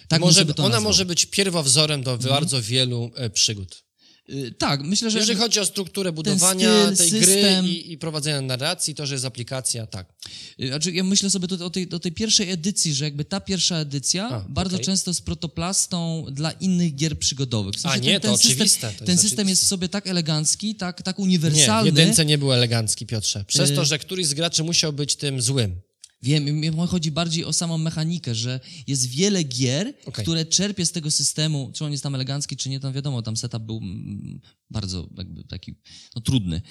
Tak może, ona nazwał. Mhm. może być pierwowzorem do bardzo wielu e, przygód. Y, Tak, myślę, że... Jeżeli chodzi o strukturę budowania styl, tej system. gry i, i prowadzenia narracji, to, że jest aplikacja, tak. Y, Znaczy, ja myślę sobie o tej, o tej pierwszej edycji, że jakby ta pierwsza edycja A, bardzo okej. często jest protoplastą dla innych gier przygodowych. W A, nie, to oczywiste, System, to ten jest system jest oczywiste. w sobie tak elegancki, tak, tak Nie, w uniwersalny. jedynce nie był elegancki, Piotrze. Przez Y- to, że któryś z graczy musiał być tym złym. Wiem, mi chodzi bardziej o samą mechanikę, że jest wiele gier, Okej. które czerpie z tego systemu, czy on jest tam elegancki, czy nie, tam wiadomo, tam setup był mm, bardzo jakby taki no, trudny,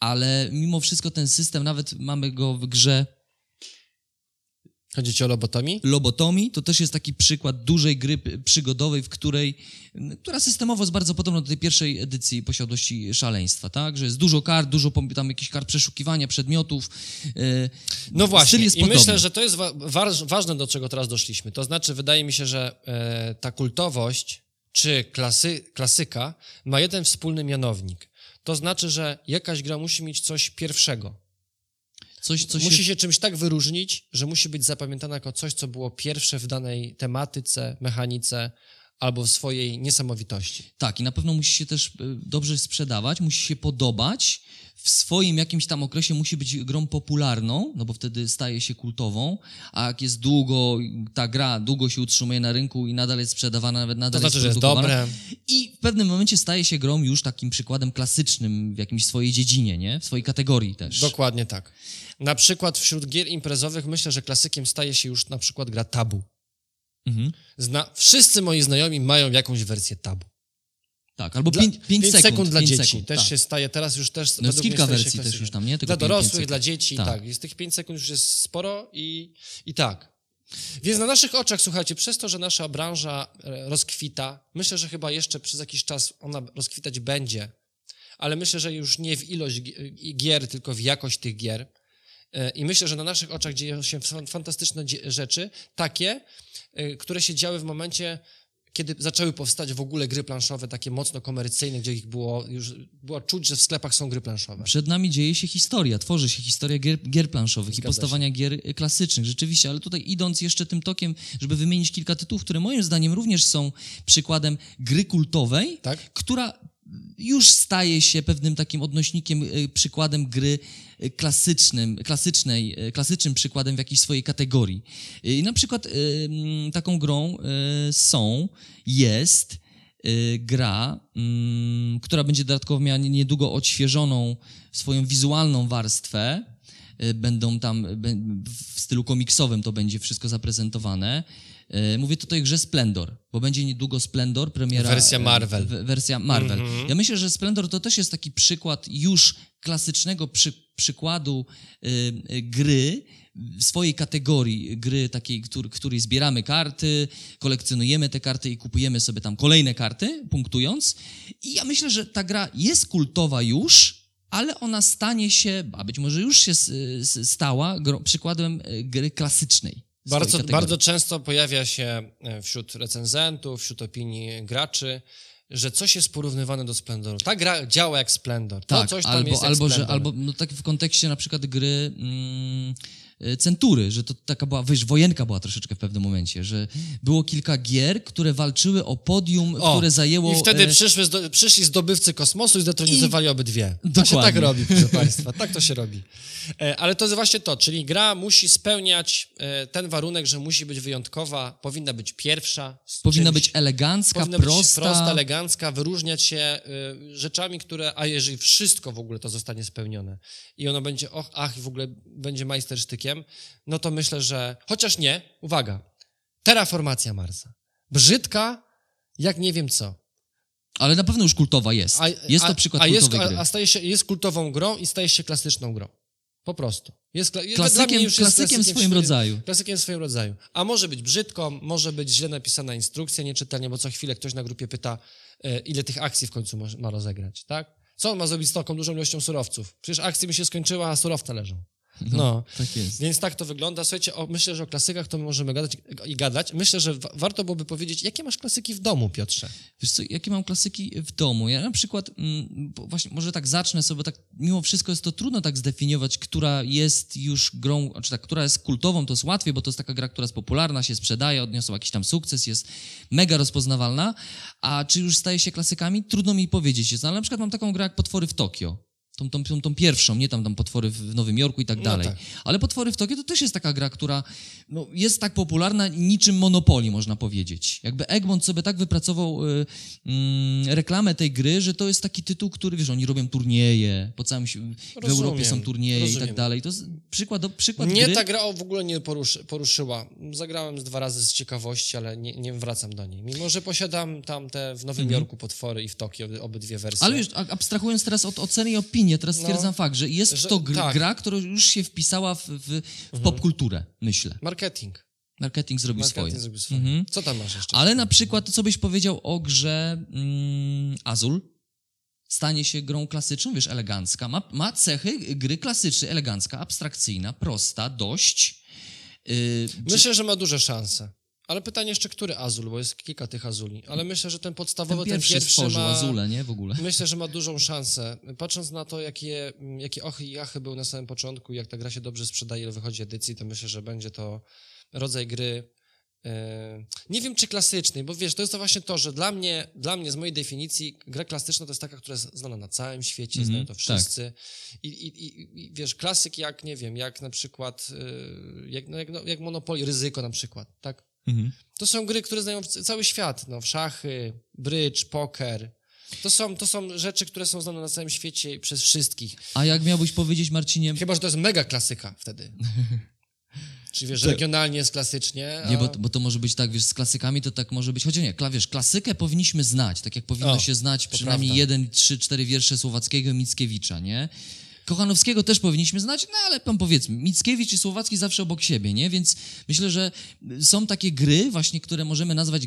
ale mimo wszystko ten system, nawet mamy go w grze Chodzi ci o lobotomii? Lobotomii, to też jest taki przykład dużej gry przygodowej, w której, która systemowo jest bardzo podobna do tej pierwszej edycji Posiadłości Szaleństwa, tak? Że jest dużo kart, dużo tam jakichś kart przeszukiwania przedmiotów. e, No właśnie, Styl jest i myślę, że to jest wa- waż, ważne, do czego teraz doszliśmy. To znaczy, wydaje mi się, że e, ta kultowość czy klasy, klasyka ma jeden wspólny mianownik. To znaczy, że jakaś gra musi mieć coś pierwszego. Coś, co musi się... się... czymś tak wyróżnić, że musi być zapamiętana jako coś, co było pierwsze w danej tematyce, mechanice albo w swojej niesamowitości. Tak, i na pewno musi się też e, dobrze sprzedawać, musi się podobać. W swoim jakimś tam okresie musi być grą popularną, no bo wtedy staje się kultową, a jak jest długo, ta gra długo się utrzymuje na rynku i nadal jest sprzedawana, nawet To nadal znaczy, że jest produkowana, dobre. I w pewnym momencie staje się grą już takim przykładem klasycznym w jakimś swojej dziedzinie, nie? W swojej kategorii też. Dokładnie tak. Na przykład wśród gier imprezowych myślę, że klasykiem staje się już na przykład gra tabu. Mhm. Zna... Wszyscy moi znajomi mają jakąś wersję tabu. Tak, albo Dla- 5 pięć sekund, dla dzieci. sekund, też tak. się staje, teraz już też... No jest kilka wersji też już tam, nie? Tylko Dla dorosłych, sekund. dla dzieci, Tak. tak. Jest tych 5 sekund już jest sporo i, i tak. Więc na naszych oczach, słuchajcie, przez to, że nasza branża e, rozkwita, myślę, że chyba jeszcze przez jakiś czas ona rozkwitać będzie, ale myślę, że już nie w ilość gi- gier, tylko w jakość tych gier. E, I myślę, że na naszych oczach dzieją się fan- fantastyczne rzeczy, takie, które się działy w momencie, kiedy zaczęły powstać w ogóle gry planszowe, takie mocno komercyjne, gdzie ich było już było czuć, że w sklepach są gry planszowe. Przed nami dzieje się historia, tworzy się historia gier, gier planszowych i Zgadza powstawania gier y, klasycznych, rzeczywiście, ale tutaj idąc jeszcze tym tokiem, żeby wymienić kilka tytułów, które moim zdaniem również są przykładem gry kultowej, Tak? która już staje się pewnym takim odnośnikiem, y, przykładem gry y, klasycznym, klasycznej, y, klasycznym przykładem w jakiejś swojej kategorii. I na przykład taką grą są, jest gra, mm, która będzie dodatkowo miała nie- niedługo odświeżoną swoją wizualną warstwę. Będą tam w stylu komiksowym to będzie wszystko zaprezentowane. Y, Mówię tutaj o grze Splendor, bo będzie niedługo Splendor, premiera. Wersja e, Marvel. Wersja Marvel. Ja myślę, że Splendor to też jest taki przykład już klasycznego przy, przykładu y, gry w swojej kategorii gry takiej, który, której zbieramy karty, kolekcjonujemy te karty i kupujemy sobie tam kolejne karty, punktując. I ja myślę, że ta gra jest kultowa już, ale ona stanie się, a być może już się stała, przykładem gry klasycznej. Bardzo, bardzo często pojawia się e, wśród recenzentów, wśród opinii graczy, że coś jest porównywane do Splendoru. Ta gra działa jak Splendor. To Tak, coś tam albo, jest albo, że, albo no, tak w kontekście na przykład gry mm, Century, że to taka była, wiesz, wojenka była troszeczkę w pewnym momencie, że było kilka gier, które walczyły o podium, O, które zajęło... I wtedy e, przyszły, zdo, przyszli zdobywcy kosmosu i zdetronizowali obydwie. To się Dokładnie. tak robi, proszę Państwa. Tak to się robi. E, Ale to jest właśnie to, czyli gra musi spełniać e, ten warunek, że musi być wyjątkowa, powinna być pierwsza. powinna czymś- być elegancka, Powinna prosta. być prosta, elegancka, wyróżniać się rzeczami, które, a jeżeli wszystko w ogóle to zostanie spełnione i ono będzie, och, ach, i w ogóle będzie majstersztykiem, no to myślę, że, chociaż nie, uwaga, terraformacja Marsa. brzydka, jak nie wiem co. Ale na pewno już kultowa jest. jest to przykład a jest, kultowej gry. A, a staje się, jest kultową grą i staje się klasyczną grą. Po prostu. Jest, Klasykiem, już jest klasykiem w swoim rodzaju. Klasykiem w swoim rodzaju. A może być brzydką, może być źle napisana instrukcja, nieczytelnie, bo co chwilę ktoś na grupie pyta, e, ile tych akcji w końcu mo- ma rozegrać, tak? Co on ma zrobić z taką dużą ilością surowców? Przecież akcje mi się skończyła, a surowce leżą. No. Tak jest. Więc tak to wygląda. Słuchajcie, o, myślę, że o klasykach to my możemy gadać i gadać. Myślę, że wa- warto byłoby powiedzieć, jakie masz klasyki w domu, Piotrze? Wiesz co, jakie mam klasyki w domu? Ja na przykład, mm, właśnie może tak zacznę sobie, tak mimo wszystko jest to trudno tak zdefiniować, która jest już grą, znaczy tak, która jest kultową, to jest łatwiej, bo to jest taka gra, która jest popularna, się sprzedaje, odniosła jakiś tam sukces, jest mega rozpoznawalna, a czy już staje się klasykami? Trudno mi powiedzieć. Jest, ale na przykład mam taką grę jak Potwory w Tokio. Tą, tą, tą, tą pierwszą, nie tam, tam potwory w Nowym Jorku i tak No dalej. tak. Ale potwory w Tokio to też jest taka gra, która no, jest tak popularna niczym Monopoly, można powiedzieć. Jakby Egmont sobie tak wypracował y, mm, reklamę tej gry, że to jest taki tytuł, który, wiesz, oni robią turnieje, po całym świecie, w Rozumiem, Europie są turnieje i rozumiem. tak dalej. To jest przykład, przykład Nie gry. ta gra w ogóle nie poruszy, poruszyła. Zagrałem z dwa razy z ciekawości, ale nie, nie wracam do niej. Mimo, że posiadam tam te w Nowym Jorku potwory i w Tokio obydwie wersje. Mhm. Ale już abstrahując teraz od oceny i opinii, teraz No. stwierdzam fakt, że jest Że- to gr, tak. gra, która już się wpisała w, w, w popkulturę, myślę. Marketing. Marketing zrobił Marketing swoje. zrobił swoje. Mhm. Co tam masz jeszcze? Ale na przykład, co byś powiedział o grze mm, Azul? Stanie się grą klasyczną, wiesz, elegancka. Ma, ma cechy gry klasycznej, elegancka, abstrakcyjna, prosta, dość. Yy, czy- Myślę, że ma duże szanse. Ale pytanie jeszcze, który Azul, bo jest kilka tych Azuli. Ale myślę, że ten ten podstawowy, pierwszy, ten pierwszy stworzył ma... Azule, nie? W ogóle. Myślę, że ma dużą szansę. Patrząc na to, jakie, jakie ochy i achy były na samym początku, jak ta gra się dobrze sprzedaje, ile wychodzi edycji, to myślę, że będzie to rodzaj gry. e, Nie wiem, czy klasycznej, bo wiesz, to jest to właśnie to, że dla mnie, dla mnie z mojej definicji, gra klasyczna to jest taka, która jest znana na całym świecie, Mhm, znają to tak. wszyscy. I, i, i, I wiesz, klasyk jak, nie wiem, jak na przykład, e, jak, no, jak, no, jak Monopoly, ryzyko na przykład, tak? Mhm. To są gry, które znają cały świat. No, szachy, brydż, poker. To są, to są rzeczy, które są znane na całym świecie przez wszystkich. A jak miałbyś powiedzieć, Marcinie, Chyba, że to jest mega klasyka wtedy. Czyli wiesz, regionalnie jest klasycznie. A... Nie, bo, bo to może być tak, wiesz, z klasykami to tak może być, chociaż nie, kla, wiesz, klasykę powinniśmy znać, tak jak powinno O, się znać przynajmniej prawda. jeden, trzy, cztery wiersze Słowackiego Mickiewicza, nie? Kochanowskiego też powinniśmy znać, no ale pan powiedzmy, Mickiewicz i Słowacki zawsze obok siebie, nie? Więc myślę, że są takie gry właśnie, które możemy nazwać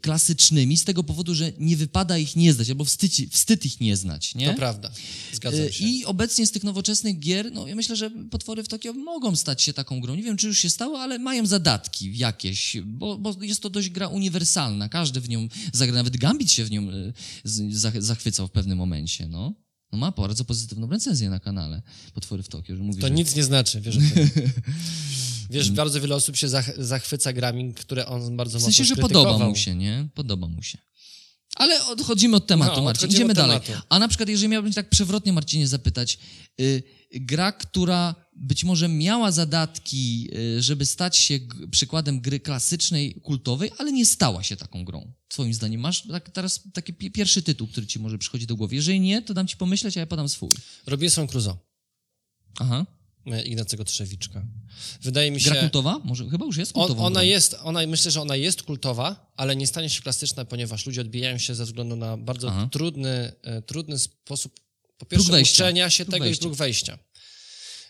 klasycznymi z tego powodu, że nie wypada ich nie znać, albo wstyd, wstyd ich nie znać, nie? To prawda. Zgadzam Y, się. I obecnie z tych nowoczesnych gier, no ja myślę, że potwory w Tokio mogą stać się taką grą. Nie wiem, czy już się stało, ale mają zadatki jakieś, bo, bo jest to dość gra uniwersalna. Każdy w nią zagra, nawet Gambit się w nią y, zachwycał w pewnym momencie, no. No ma bardzo pozytywną recenzję na kanale Potwory w Tokio, mówi, To że... nic nie znaczy, wiesz. Wiesz, bardzo wiele osób się zach zachwyca grami, które on bardzo W sensie, mocno że podoba mu się, nie? Podoba mu się. Ale odchodzimy od tematu, No, Marcin. Idziemy dalej. tematu. A na przykład, jeżeli miałbym tak przewrotnie, Marcinie, zapytać, y, gra, która być może miała zadatki, y, żeby stać się przykładem gry klasycznej, kultowej, ale nie stała się taką grą. Twoim zdaniem masz tak, teraz taki pi- pierwszy tytuł, który ci może przychodzi do głowy. Jeżeli nie, to dam ci pomyśleć, a ja podam swój. Robinson Crusoe. Aha. e, Ignacego Trzewiczka. Wydaje mi się... Gra kultowa? Może chyba już jest On, kultową ona grą. jest, ona, myślę, że ona jest kultowa, ale nie stanie się klasyczna, ponieważ ludzie odbijają się ze względu na bardzo Aha. trudny, e, trudny sposób, po pierwsze, uczenia się Próg tego wejścia. i próg wejścia.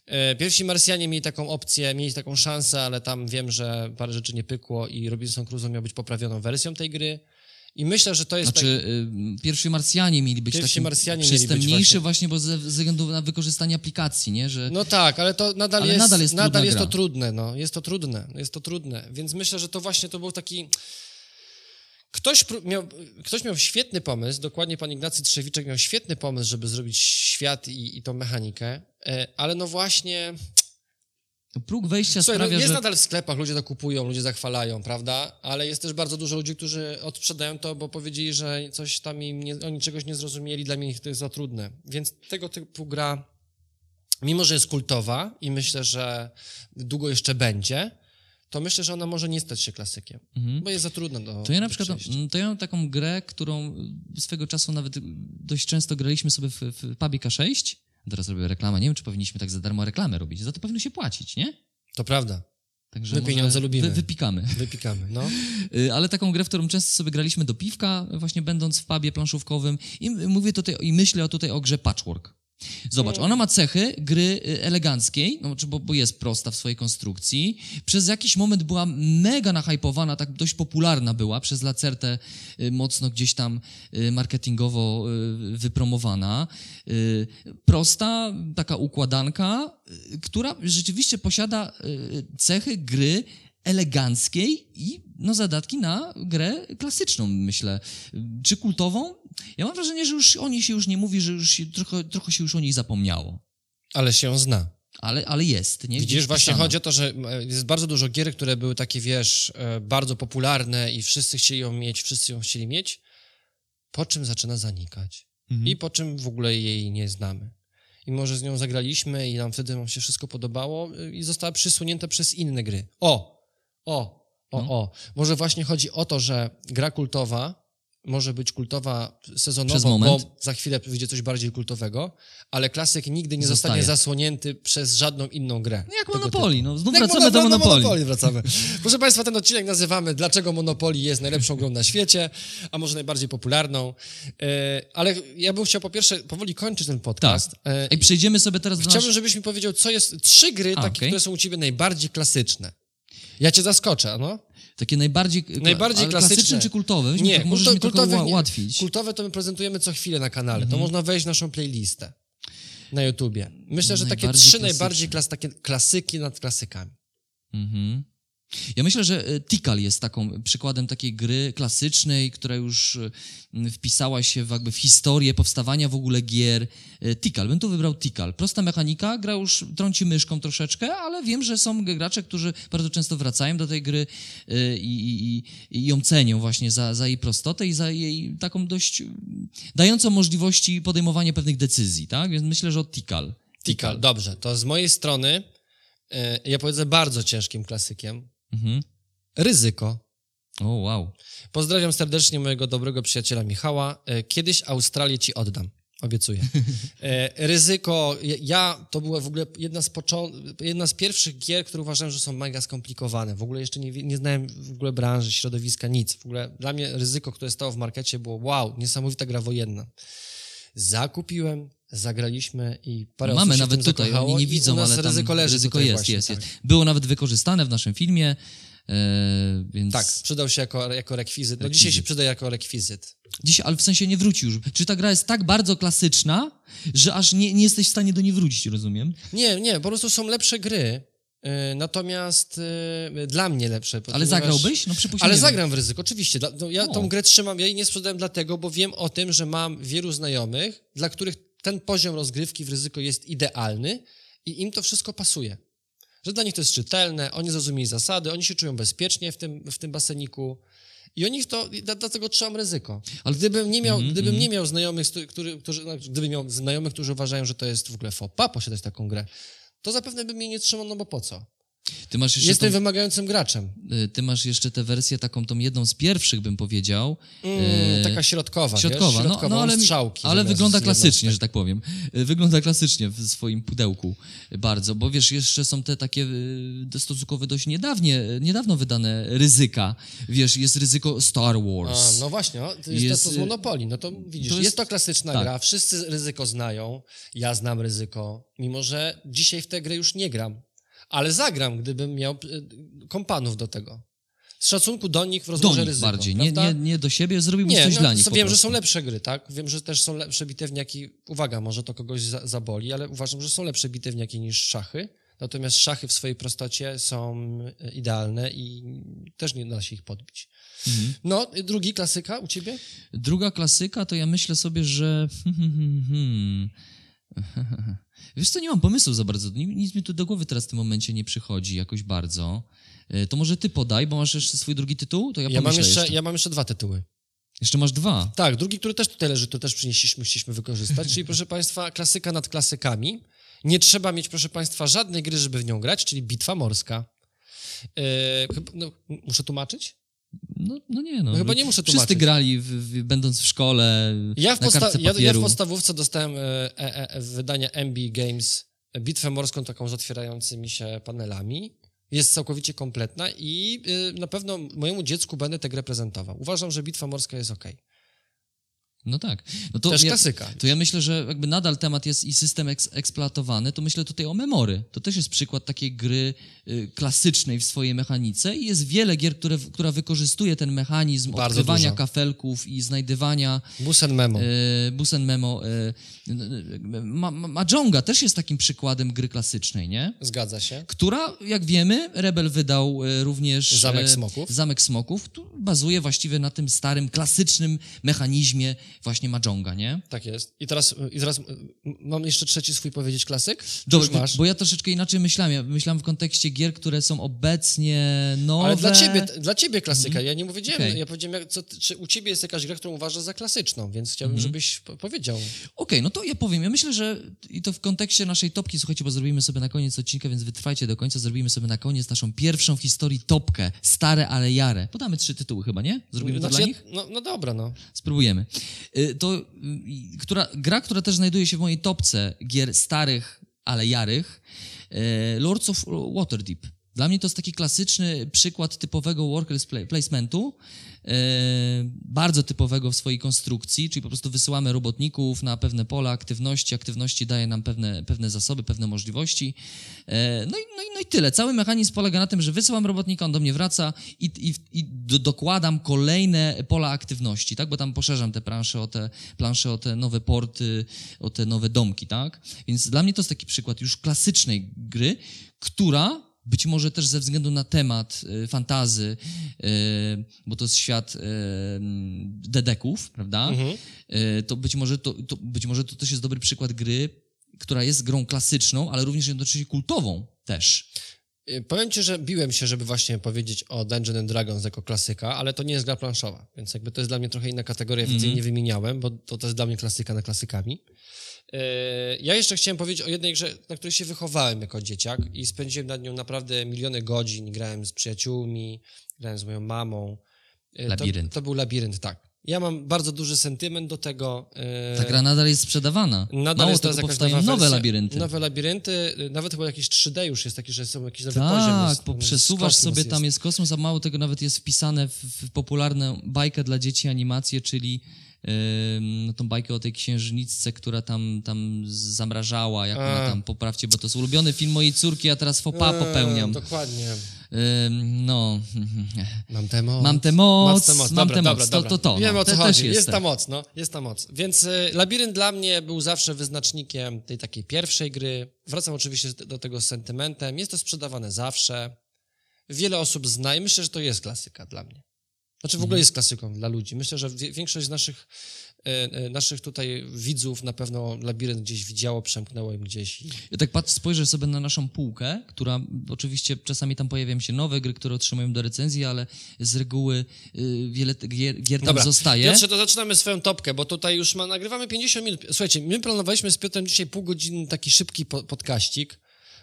E, Pierwsi Marsjanie mieli taką opcję, mieli taką szansę, ale tam wiem, że parę rzeczy nie pykło i Robinson Crusoe miał być poprawioną wersją tej gry. I myślę, że to jest Znaczy, y, pierwsi Marsjanie mieli być Pierwsi Marsjanie przystępniejszy właśnie- właśnie, bo ze względu na wykorzystanie aplikacji, nie? Że tak... No tak, ale to nadal Ale jest, nadal jest trudna jest to trudne, no. Jest to trudne, jest to trudne. Więc myślę, że to właśnie to był taki... Ktoś, miał, ktoś miał świetny pomysł, dokładnie pan Ignacy Trzewiczek miał świetny pomysł, żeby zrobić świat i, i tą mechanikę, ale no właśnie... próg wejścia Słuchaj, no sprawia, jest że... nadal w sklepach, ludzie to kupują, ludzie zachwalają, prawda? Ale jest też bardzo dużo ludzi, którzy odsprzedają to, bo powiedzieli, że coś tam im nie, oni czegoś nie zrozumieli, dla mnie to jest za trudne. Więc tego typu gra, mimo że jest kultowa i myślę, że długo jeszcze będzie, to myślę, że ona może nie stać się klasykiem, bo jest za trudna do To ja na przykład, to ja mam taką grę, którą swego czasu nawet dość często graliśmy sobie w, w pubie K6. Teraz robię reklamę, nie wiem, czy powinniśmy tak za darmo reklamę robić. Za to powinno się płacić, nie? To prawda. Także My pieniądze lubimy. Wy, wypikamy. Wypikamy, no. Y, Ale taką grę, w którą często sobie graliśmy do piwka, właśnie będąc w pubie planszówkowym i mówię tutaj i myślę tutaj o grze Patchwork. Zobacz, ona ma cechy gry y, eleganckiej, no, bo, bo jest prosta w swojej konstrukcji. Przez jakiś moment była mega nahypowana, tak dość popularna była, przez Lacertę y, mocno gdzieś tam y, marketingowo wypromowana. Prosta, taka układanka, która rzeczywiście posiada cechy gry eleganckiej i no, zadatki na grę klasyczną, myślę. Czy kultową? Ja mam wrażenie, że już o niej się już nie mówi, że już się, trochę, trochę się już o niej zapomniało. Ale się ją zna. Ale, ale jest, nie? Widzisz, Gdzieś właśnie pisana. chodzi o to, że e, jest bardzo dużo gier, które były takie, wiesz, e, bardzo popularne i wszyscy chcieli ją mieć, wszyscy ją chcieli mieć, po czym zaczyna zanikać. Mhm. I po czym w ogóle jej nie znamy. I może z nią zagraliśmy i nam wtedy nam się wszystko podobało y, i została przysunięta przez inne gry. O! O! O, No. o. Może właśnie chodzi o to, że gra kultowa może być kultowa sezonowo, bo za chwilę wyjdzie coś bardziej kultowego, ale klasyk nigdy nie Zostaje. zostanie zasłonięty przez żadną inną grę. No Jak Monopoly, no znów jak wracamy do mono- Monopoly. wracamy. Proszę Państwa, ten odcinek nazywamy Dlaczego Monopoly jest najlepszą grą na świecie, a może najbardziej popularną. E, ale ja bym chciał po pierwsze powoli kończyć ten podcast. Tak. Ej, przejdziemy sobie teraz do Chciałbym, nasz... żebyś mi powiedział, co jest trzy gry A, takie, okej. które są u ciebie najbardziej klasyczne. Ja cię zaskoczę, no. Takie najbardziej, Najbardziej klasyczne. klasyczne czy kultowe? Weź mi Nie, tak, możesz kulto- mi kultowe ułatwić. Kultowe to my prezentujemy co chwilę na kanale. Mhm. To można wejść w naszą playlistę na YouTubie. Myślę, że takie trzy klasyczne. najbardziej klas, takie klasyki nad klasykami. Mhm. Ja myślę, że e, Tikal jest taką przykładem takiej gry klasycznej, która już e, wpisała się w, jakby w historię powstawania w ogóle gier. E, Tikal, bym tu wybrał Tikal. Prosta mechanika, gra już trąci myszką troszeczkę, ale wiem, że są gracze, którzy bardzo często wracają do tej gry i, i, i- ją cenią właśnie za, za jej prostotę i za jej taką dość dającą możliwości podejmowania pewnych decyzji, tak? Więc myślę, że od Tikal. Tikal, dobrze. To z mojej strony, ja powiedzę bardzo ciężkim klasykiem, Mhm. Ryzyko. O, wow. Pozdrawiam serdecznie mojego dobrego przyjaciela Michała. E, Kiedyś Australię ci oddam. Obiecuję. E, Ryzyko, ja- to była w ogóle jedna z, jedna z pierwszych gier, które uważałem, że są mega skomplikowane. W ogóle jeszcze nie, nie znałem w ogóle branży, środowiska, nic. W ogóle dla mnie ryzyko, które stało w markecie było wow, niesamowita gra wojenna. Zakupiłem, zagraliśmy i parę Mamy się w nawet tutaj, zakochało oni nie widzą, ale tam ryzyko leży ryzyko jest, właśnie, jest, tak. jest. Było nawet wykorzystane w naszym filmie, e, więc... Tak, przydał się jako, jako rekwizyt. No Rekwizyt. dzisiaj się przyda jako rekwizyt. Dziś, ale w sensie nie wróci już. Czy ta gra jest tak bardzo klasyczna, że aż nie, nie jesteś w stanie do niej wrócić, rozumiem? Nie, nie, po prostu są lepsze gry. y, Natomiast y, dla mnie lepsze. Ale ponieważ- zagrałbyś? No przypuśćmy. Ale zagram w ryzyko, oczywiście. Dla- no, Ja O. tą grę trzymam, ja jej nie sprzedałem dlatego, bo wiem o tym, że mam wielu znajomych, dla których ten poziom rozgrywki w ryzyko jest idealny i im to wszystko pasuje. Że dla nich to jest czytelne, oni zrozumieli zasady, oni się czują bezpiecznie w tym, w tym baseniku. I oni to, dlatego trzymam ryzyko. Ale gdybym nie miał, Mhm, gdybym nie miał znajomych, który, którzy, no, gdybym miał znajomych, którzy uważają, że to jest w ogóle fopa posiadać taką grę, to zapewne bym jej nie trzymał, no bo po co? Jestem tą, wymagającym graczem. y, ty masz jeszcze tę wersję taką, tą jedną z pierwszych, bym powiedział. Mm, taka środkowa, Środkowa, wiesz? no, no ale, strzałki. ale wygląda klasycznie, że tak powiem. Y, Wygląda klasycznie w swoim pudełku bardzo, bo wiesz, jeszcze są te takie y, stosunkowo dość niedawnie, niedawno wydane ryzyka. Wiesz, jest ryzyko Star Wars. A, no właśnie, no, to jest, Jest, to z y, Monopoli. No to widzisz, to jest, jest- to klasyczna tak. gra, wszyscy ryzyko znają, ja znam ryzyko, mimo że dzisiaj w tę grę już nie gram, ale zagram, gdybym miał y, kompanów do tego. Z szacunku do nich w do rozmiarze nich ryzyko. bardziej, nie, nie, nie do siebie, zrobiłbyś Nie, coś no, dla nich wiem, że są lepsze gry, tak? Wiem, że też są lepsze bitewniaki. Uwaga, może to kogoś za, zaboli, ale uważam, że są lepsze bitewniaki niż szachy. Natomiast szachy w swojej prostocie są e, idealne i też nie da się ich podbić. Mhm. No, drugi klasyka u ciebie? Druga klasyka, to ja myślę sobie, że... Wiesz co, nie mam pomysłu za bardzo. Ni- Nic mi tu do głowy teraz w tym momencie nie przychodzi jakoś bardzo. E, To może ty podaj, bo masz jeszcze swój drugi tytuł? To ja, Ja mam, jeszcze, jeszcze. ja mam jeszcze dwa tytuły. Jeszcze masz dwa. Tak, drugi, który też tutaj leży, to też przynieśliśmy, chcieliśmy wykorzystać. Czyli, proszę Państwa, klasyka nad klasykami. Nie trzeba mieć, proszę Państwa, żadnej gry, żeby w nią grać, czyli Bitwa Morska. Yy, no, muszę tłumaczyć? No, no nie, no. No chyba nie muszę Wszyscy tłumaczyć. grali, w, w, będąc w szkole, Ja w, kartce ja, ja w podstawówce dostałem e, e, e, wydania MB Games, e, bitwę morską taką z otwierającymi się panelami. Jest całkowicie kompletna i y, na pewno mojemu dziecku będę tę grę prezentował. Uważam, że Bitwa Morska jest ok. No tak. No to Też ja, klasyka. To ja myślę, że jakby nadal temat jest i system eks, eksploatowany, to myślę tutaj o memory. To też jest przykład takiej gry y, klasycznej w swojej mechanice i jest wiele gier, które, która wykorzystuje ten mechanizm Bardzo odkrywania dużo. kafelków i znajdywania Busen Memo. e, Busen Memo. E, ma, ma, Mahjonga też jest takim przykładem gry klasycznej, nie? Zgadza się. Która, jak wiemy, Rebel wydał e, również... Zamek Smoków. Zamek Smoków, tu bazuje właściwie na tym starym, klasycznym mechanizmie właśnie Mahjonga, nie? Tak jest. I teraz, i teraz mam jeszcze trzeci swój powiedzieć klasyk? Dobrze, masz? bo ja troszeczkę inaczej myślałem. Ja myślałem w kontekście gier, które są obecnie nowe. Ale dla ciebie, dla ciebie klasyka. Ja nie powiedziałem, Okej. ja powiedziałem, jak, co, czy u ciebie jest jakaś gra, którą uważasz za klasyczną, więc chciałbym, Mhm. żebyś po- powiedział. Okej, no to ja powiem. Ja myślę, że i to w kontekście naszej topki, słuchajcie, bo zrobimy sobie na koniec odcinka, więc wytrwajcie do końca. Zrobimy sobie na koniec naszą pierwszą w historii topkę. Stare, ale jare. Podamy trzy tytuły chyba, nie? Zrobimy to Znaczy, dla ja, nich? no, no dobra, no. Spróbujemy. Y, To y, która, gra, która też znajduje się w mojej topce gier starych, ale jarych, y, Lords of Waterdeep. Dla mnie to jest taki klasyczny przykład typowego worker pla- placementu, y, bardzo typowego w swojej konstrukcji, czyli po prostu wysyłamy robotników na pewne pola aktywności, aktywności daje nam pewne, pewne zasoby, pewne możliwości. E, No i, no, i, no i tyle. Cały mechanizm polega na tym, że wysyłam robotnika, on do mnie wraca i, i, i do, dokładam kolejne pola aktywności, tak? Bo tam poszerzam te plansze o te, plansze o te nowe porty, o te nowe domki, tak? Więc dla mnie to jest taki przykład już klasycznej gry, która być może też ze względu na temat y, fantazy, y, bo to jest świat y, dedeków, prawda? Y, to, być może to, to być może to też jest dobry przykład gry, która jest grą klasyczną, ale również jednocześnie kultową też. Powiem ci, że biłem się, żeby właśnie powiedzieć o Dungeons and Dragons jako klasyka, ale to nie jest gra planszowa, więc jakby to jest dla mnie trochę inna kategoria, więc Mhm. jej nie wymieniałem, bo to, to jest dla mnie klasyka na klasykami. Y, Ja jeszcze chciałem powiedzieć o jednej grze, na której się wychowałem jako dzieciak i spędziłem nad nią naprawdę miliony godzin. Grałem z przyjaciółmi, grałem z moją mamą. Y, Labirynt. To, to był labirynt, tak. Ja mam bardzo duży sentyment do tego. y, Ta gra nadal jest sprzedawana. Nadal Mało jest teraz jakaś nowa nowe wersja, labirynty. Nowe labirynty, nawet chyba jakieś 3D już jest taki, że są jakiś nowy poziom. Tak, jest- bo jest przesuwasz sobie, tam jest kosmos, a mało tego nawet jest wpisane w, w popularną bajkę dla dzieci animację, czyli no, tą bajkę o tej księżniczce, która tam, tam zamrażała, jak ona tam, poprawcie, bo to jest ulubiony film mojej córki, a teraz pas Eee, popełniam. Dokładnie. No, Mam tę moc. Mam tę moc, tę moc. mam Dobra, tę moc. dobra, To- to to, Wiem no. o co Te- chodzi. jest Jest ta moc, no. Jest ta moc. Więc y, labirynt dla mnie był zawsze wyznacznikiem tej takiej pierwszej gry. Wracam oczywiście do tego z sentymentem. Jest to sprzedawane zawsze. Wiele osób zna i myślę, że to jest klasyka dla mnie. Znaczy w Mhm. ogóle jest klasyką dla ludzi. Myślę, że większość z naszych, e, e, naszych tutaj widzów na pewno labirynt gdzieś widziało, przemknęło im gdzieś. Ja tak patrzę, spojrzę sobie na naszą półkę, która oczywiście czasami tam pojawiają się nowe gry, które otrzymują do recenzji, ale z reguły y, wiele gier, gier tam Dobra, zostaje. Piotrze, to zaczynamy swoją topkę, bo tutaj już ma, nagrywamy 50 minut. Słuchajcie, my planowaliśmy z Piotrem dzisiaj pół godziny taki szybki po, podkaścik,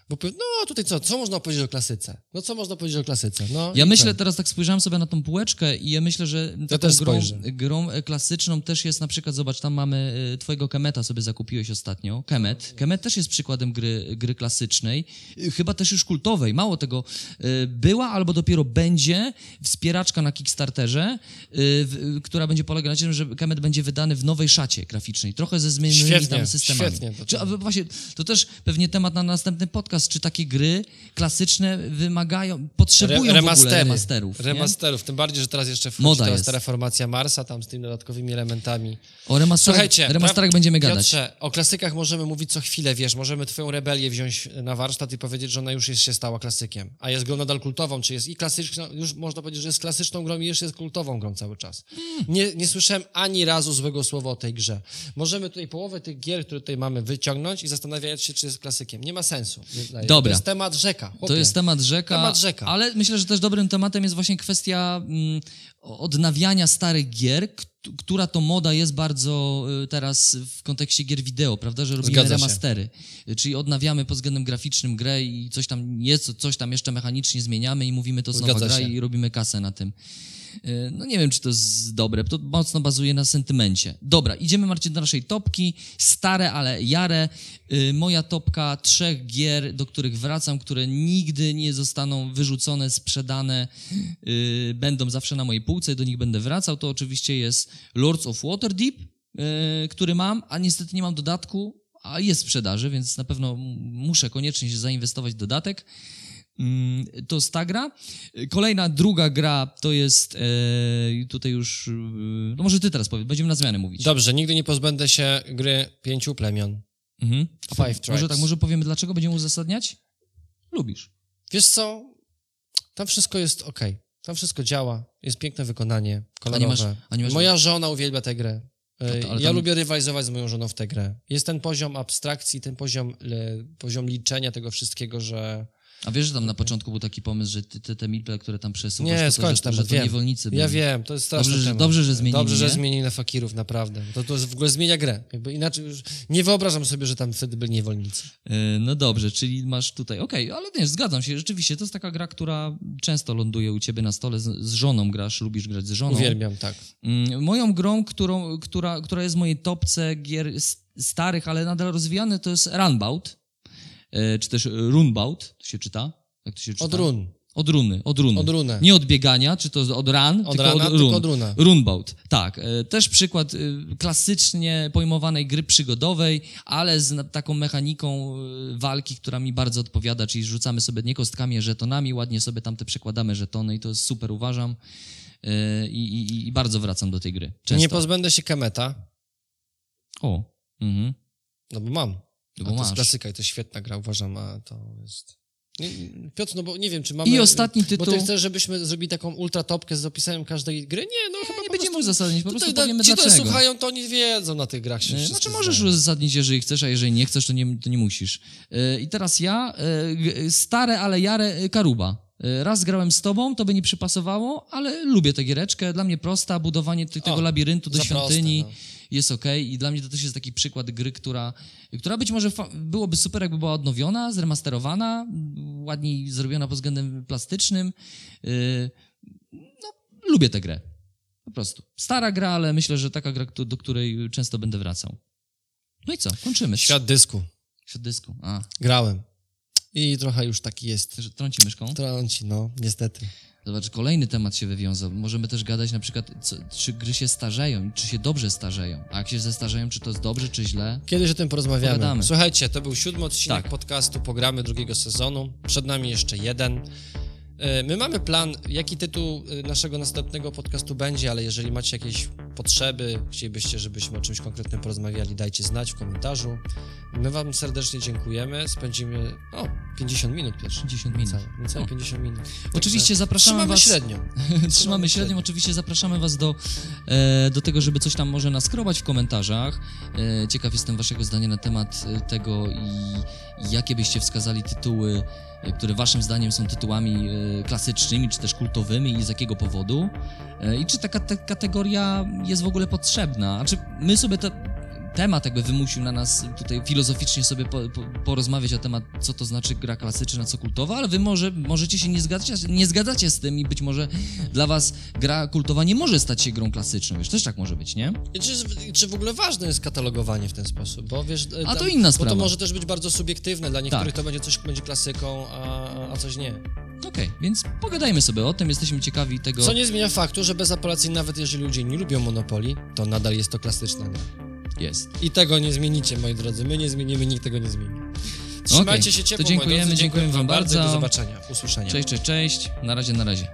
bo no tutaj co, co można powiedzieć o klasyce? No co można powiedzieć o klasyce? No, Ja myślę, co? teraz tak spojrzałem sobie na tą półeczkę i ja myślę, że taką też grą, grą klasyczną też jest na przykład, zobacz, tam mamy e, twojego Kemeta sobie zakupiłeś ostatnio. Kemet. Kemet też jest przykładem gry, gry klasycznej, e, chyba też już kultowej. Mało tego, e, była albo dopiero będzie wspieraczka na Kickstarterze, która będzie polegać na tym, że Kemet będzie wydany w nowej szacie graficznej, trochę ze zmienionymi tam systemami. świetnie, to- Czy, a właśnie, to też pewnie temat na następny podcast, czy takie gry klasyczne wymagają, potrzebują w ogóle remastery. remasterów. nie? Remasterów, tym bardziej, że teraz jeszcze wchodzi Moda teraz jest. ta reformacja Marsa, tam z tymi dodatkowymi elementami. O remasterach, Słuchajcie, remasterach będziemy gadać. Piotrze, o klasykach możemy mówić co chwilę, wiesz, możemy twoją rebelię wziąć na warsztat i powiedzieć, że ona już jest, się stała klasykiem. A jest grą nadal kultową, czy jest i klasyczną, już można powiedzieć, że jest klasyczną grą i jeszcze jest kultową grą cały czas. Nie, nie słyszałem ani razu złego słowa o tej grze. Możemy tutaj połowę tych gier, które tutaj mamy, wyciągnąć i zastanawiać się, czy jest klasykiem. Nie ma sensu. Zdaje. Dobra. To jest temat rzeka. To chłopie. jest temat rzeka, Temat rzeka. ale myślę, że też dobrym tematem jest właśnie kwestia mm, odnawiania starych gier, która to moda jest bardzo y, teraz w kontekście gier wideo, prawda, że robimy Zgadza się. remastery. Y, Czyli odnawiamy pod względem graficznym grę i coś tam jest, coś tam jeszcze mechanicznie zmieniamy i mówimy to Zgadza gra się. i robimy kasę na tym. E, No nie wiem, czy to jest dobre, to mocno bazuje na sentymencie. Dobra, idziemy Marcin do naszej topki, stare, ale jare. E, Moja topka trzech gier, do których wracam, które nigdy nie zostaną wyrzucone, sprzedane, e, będą zawsze na mojej półce, do nich będę wracał, to oczywiście jest Lords of Waterdeep, który mam, a niestety nie mam dodatku, a jest w sprzedaży, więc na pewno muszę koniecznie się zainwestować w dodatek. Mm, To jest ta gra. Kolejna, druga gra to jest. E, tutaj już. E, no może ty teraz powiedz, będziemy na zmianę mówić. Dobrze, nigdy nie pozbędę się gry pięciu plemion. Mhm. Five Może Tribes. tak, może powiemy dlaczego będziemy uzasadniać? Lubisz. Wiesz co? Tam wszystko jest ok. Tam wszystko działa. Jest piękne wykonanie, kolorowe. a nie masz- Moja żona uwielbia tę grę. E, to- ja tam- lubię rywalizować z moją żoną w tę grę. Jest ten poziom abstrakcji, ten poziom, le, poziom liczenia tego wszystkiego, że... A wiesz, że tam na początku był taki pomysł, że ty, te, te miple, które tam przesuwasz, Nie, to, skończ że, to, że to wiem. niewolnicy Ja byli. wiem, to jest straszny Dobrze, że- dobrze, że zmienili, Dobrze, że zmienili na fakirów, naprawdę. To, to w ogóle zmienia grę. Jakby inaczej już... Nie wyobrażam sobie, że tam wtedy byli niewolnicy. E, No dobrze, czyli masz tutaj, okej, ale nie, zgadzam się, rzeczywiście, to jest taka gra, która często ląduje u ciebie na stole, z, z żoną grasz, lubisz grać z żoną. Uwielbiam, tak. Mm, Moją grą, którą, która, która jest w mojej topce gier starych, ale nadal rozwijane, to jest Runbout, czy też Runbout, to się czyta? Jak to się czyta? Od run. Od runy, od runy. Od runę. Nie od biegania, czy to od run, Od tylko rana, od tylko run. od runa. Runbout, tak. E, Też przykład e, klasycznie pojmowanej gry przygodowej, ale z taką mechaniką e, walki, która mi bardzo odpowiada, czyli rzucamy sobie nie kostkami, żetonami, ładnie sobie tam te przekładamy żetony i to jest super, uważam. E, I, i, i bardzo wracam do tej gry. Często. Nie pozbędę się Kemeta, O, mhm. no bo mam. No bo to jest masz. klasyka i to świetna gra, uważam, a to jest... Nie, Piotr, no bo nie wiem, czy mamy... I ostatni Bo tytuł. ty chcesz, żebyśmy zrobili taką ultratopkę z opisem każdej gry? Nie, no chyba Nie będziemy prostu... uzasadnić, po prostu Tutaj powiemy ci, dlaczego. to słuchają, to oni wiedzą na tych grach się Znaczy możesz znają. uzasadnić, jeżeli chcesz, a jeżeli nie chcesz, to nie, to nie musisz. E, I teraz ja, e, stare, ale jare e, Karuba. Raz grałem z tobą, to by nie przypasowało, ale lubię tę giereczkę. Dla mnie prosta, budowanie ty- tego O, labiryntu do za proste, świątyni no. Jest okej i dla mnie to też jest taki przykład gry, która, która być może byłoby super, jakby była odnowiona, zremasterowana, ładniej zrobiona pod względem plastycznym. E, No, lubię tę grę. Po prostu. Stara gra, ale myślę, że taka gra, do której często będę wracał. No i co? Kończymy. Świat dysku. Świat dysku. A, Grałem. I trochę już taki jest. trąci myszką. Trąci, no, niestety. Zobacz, kolejny temat się wywiązał. Możemy też gadać na przykład, co, czy gry się starzeją, czy się dobrze starzeją. A jak się zestarzeją, czy to jest dobrze, czy źle? Kiedyś o tym porozmawiamy. Pogadamy. Słuchajcie, to był siódmy odcinek Tak. podcastu Pogramy drugiego sezonu. Przed nami jeszcze jeden. E, My mamy plan, jaki tytuł e, naszego następnego podcastu będzie, ale jeżeli macie jakieś potrzeby, chcielibyście, żebyśmy o czymś konkretnym porozmawiali, dajcie znać w komentarzu. My Wam serdecznie dziękujemy. Spędzimy o 50 minut pierwszy. 50 minut. Niecałe, niecałe O. 50 minut. Oczywiście zapraszamy trzymamy was- średnią. Trzymamy średnią. Oczywiście zapraszamy Was do, e, do tego, żeby coś tam może naskrobać w komentarzach. Ciekaw jestem Waszego zdania na temat tego i, jakie byście wskazali tytuły, które Waszym zdaniem są tytułami e, klasycznymi czy też kultowymi i z jakiego powodu. E, I czy taka ta kategoria jest w ogóle potrzebna? A czy my sobie te, temat jakby wymusił na nas tutaj filozoficznie sobie po, po, porozmawiać na temat, co to znaczy gra klasyczna, co kultowa, ale wy może, możecie się nie zgadzać, nie zgadzacie z tym i być może dla was gra kultowa nie może stać się grą klasyczną, wiesz, też tak może być, nie? Czy, czy w ogóle ważne jest katalogowanie w ten sposób? Bo wiesz, A to tam- inna Bo sprawa. to może też być bardzo subiektywne. Dla niektórych Tak. to będzie coś będzie klasyką, a, a coś nie. Okej, więc pogadajmy sobie o tym, jesteśmy ciekawi tego... Co nie zmienia faktu, że bez apelacji, nawet jeżeli ludzie nie lubią Monopoli, to nadal jest to klasyczna gra. Jest. I tego nie zmienicie, moi drodzy. My nie zmienimy, nikt tego nie zmieni. Trzymajcie Okej, się to ciepło, dziękujemy, moi drodzy. dziękujemy wam bardzo. i Do bardzo. zobaczenia. Usłyszenia. Cześć, cześć, cześć, na razie, na razie.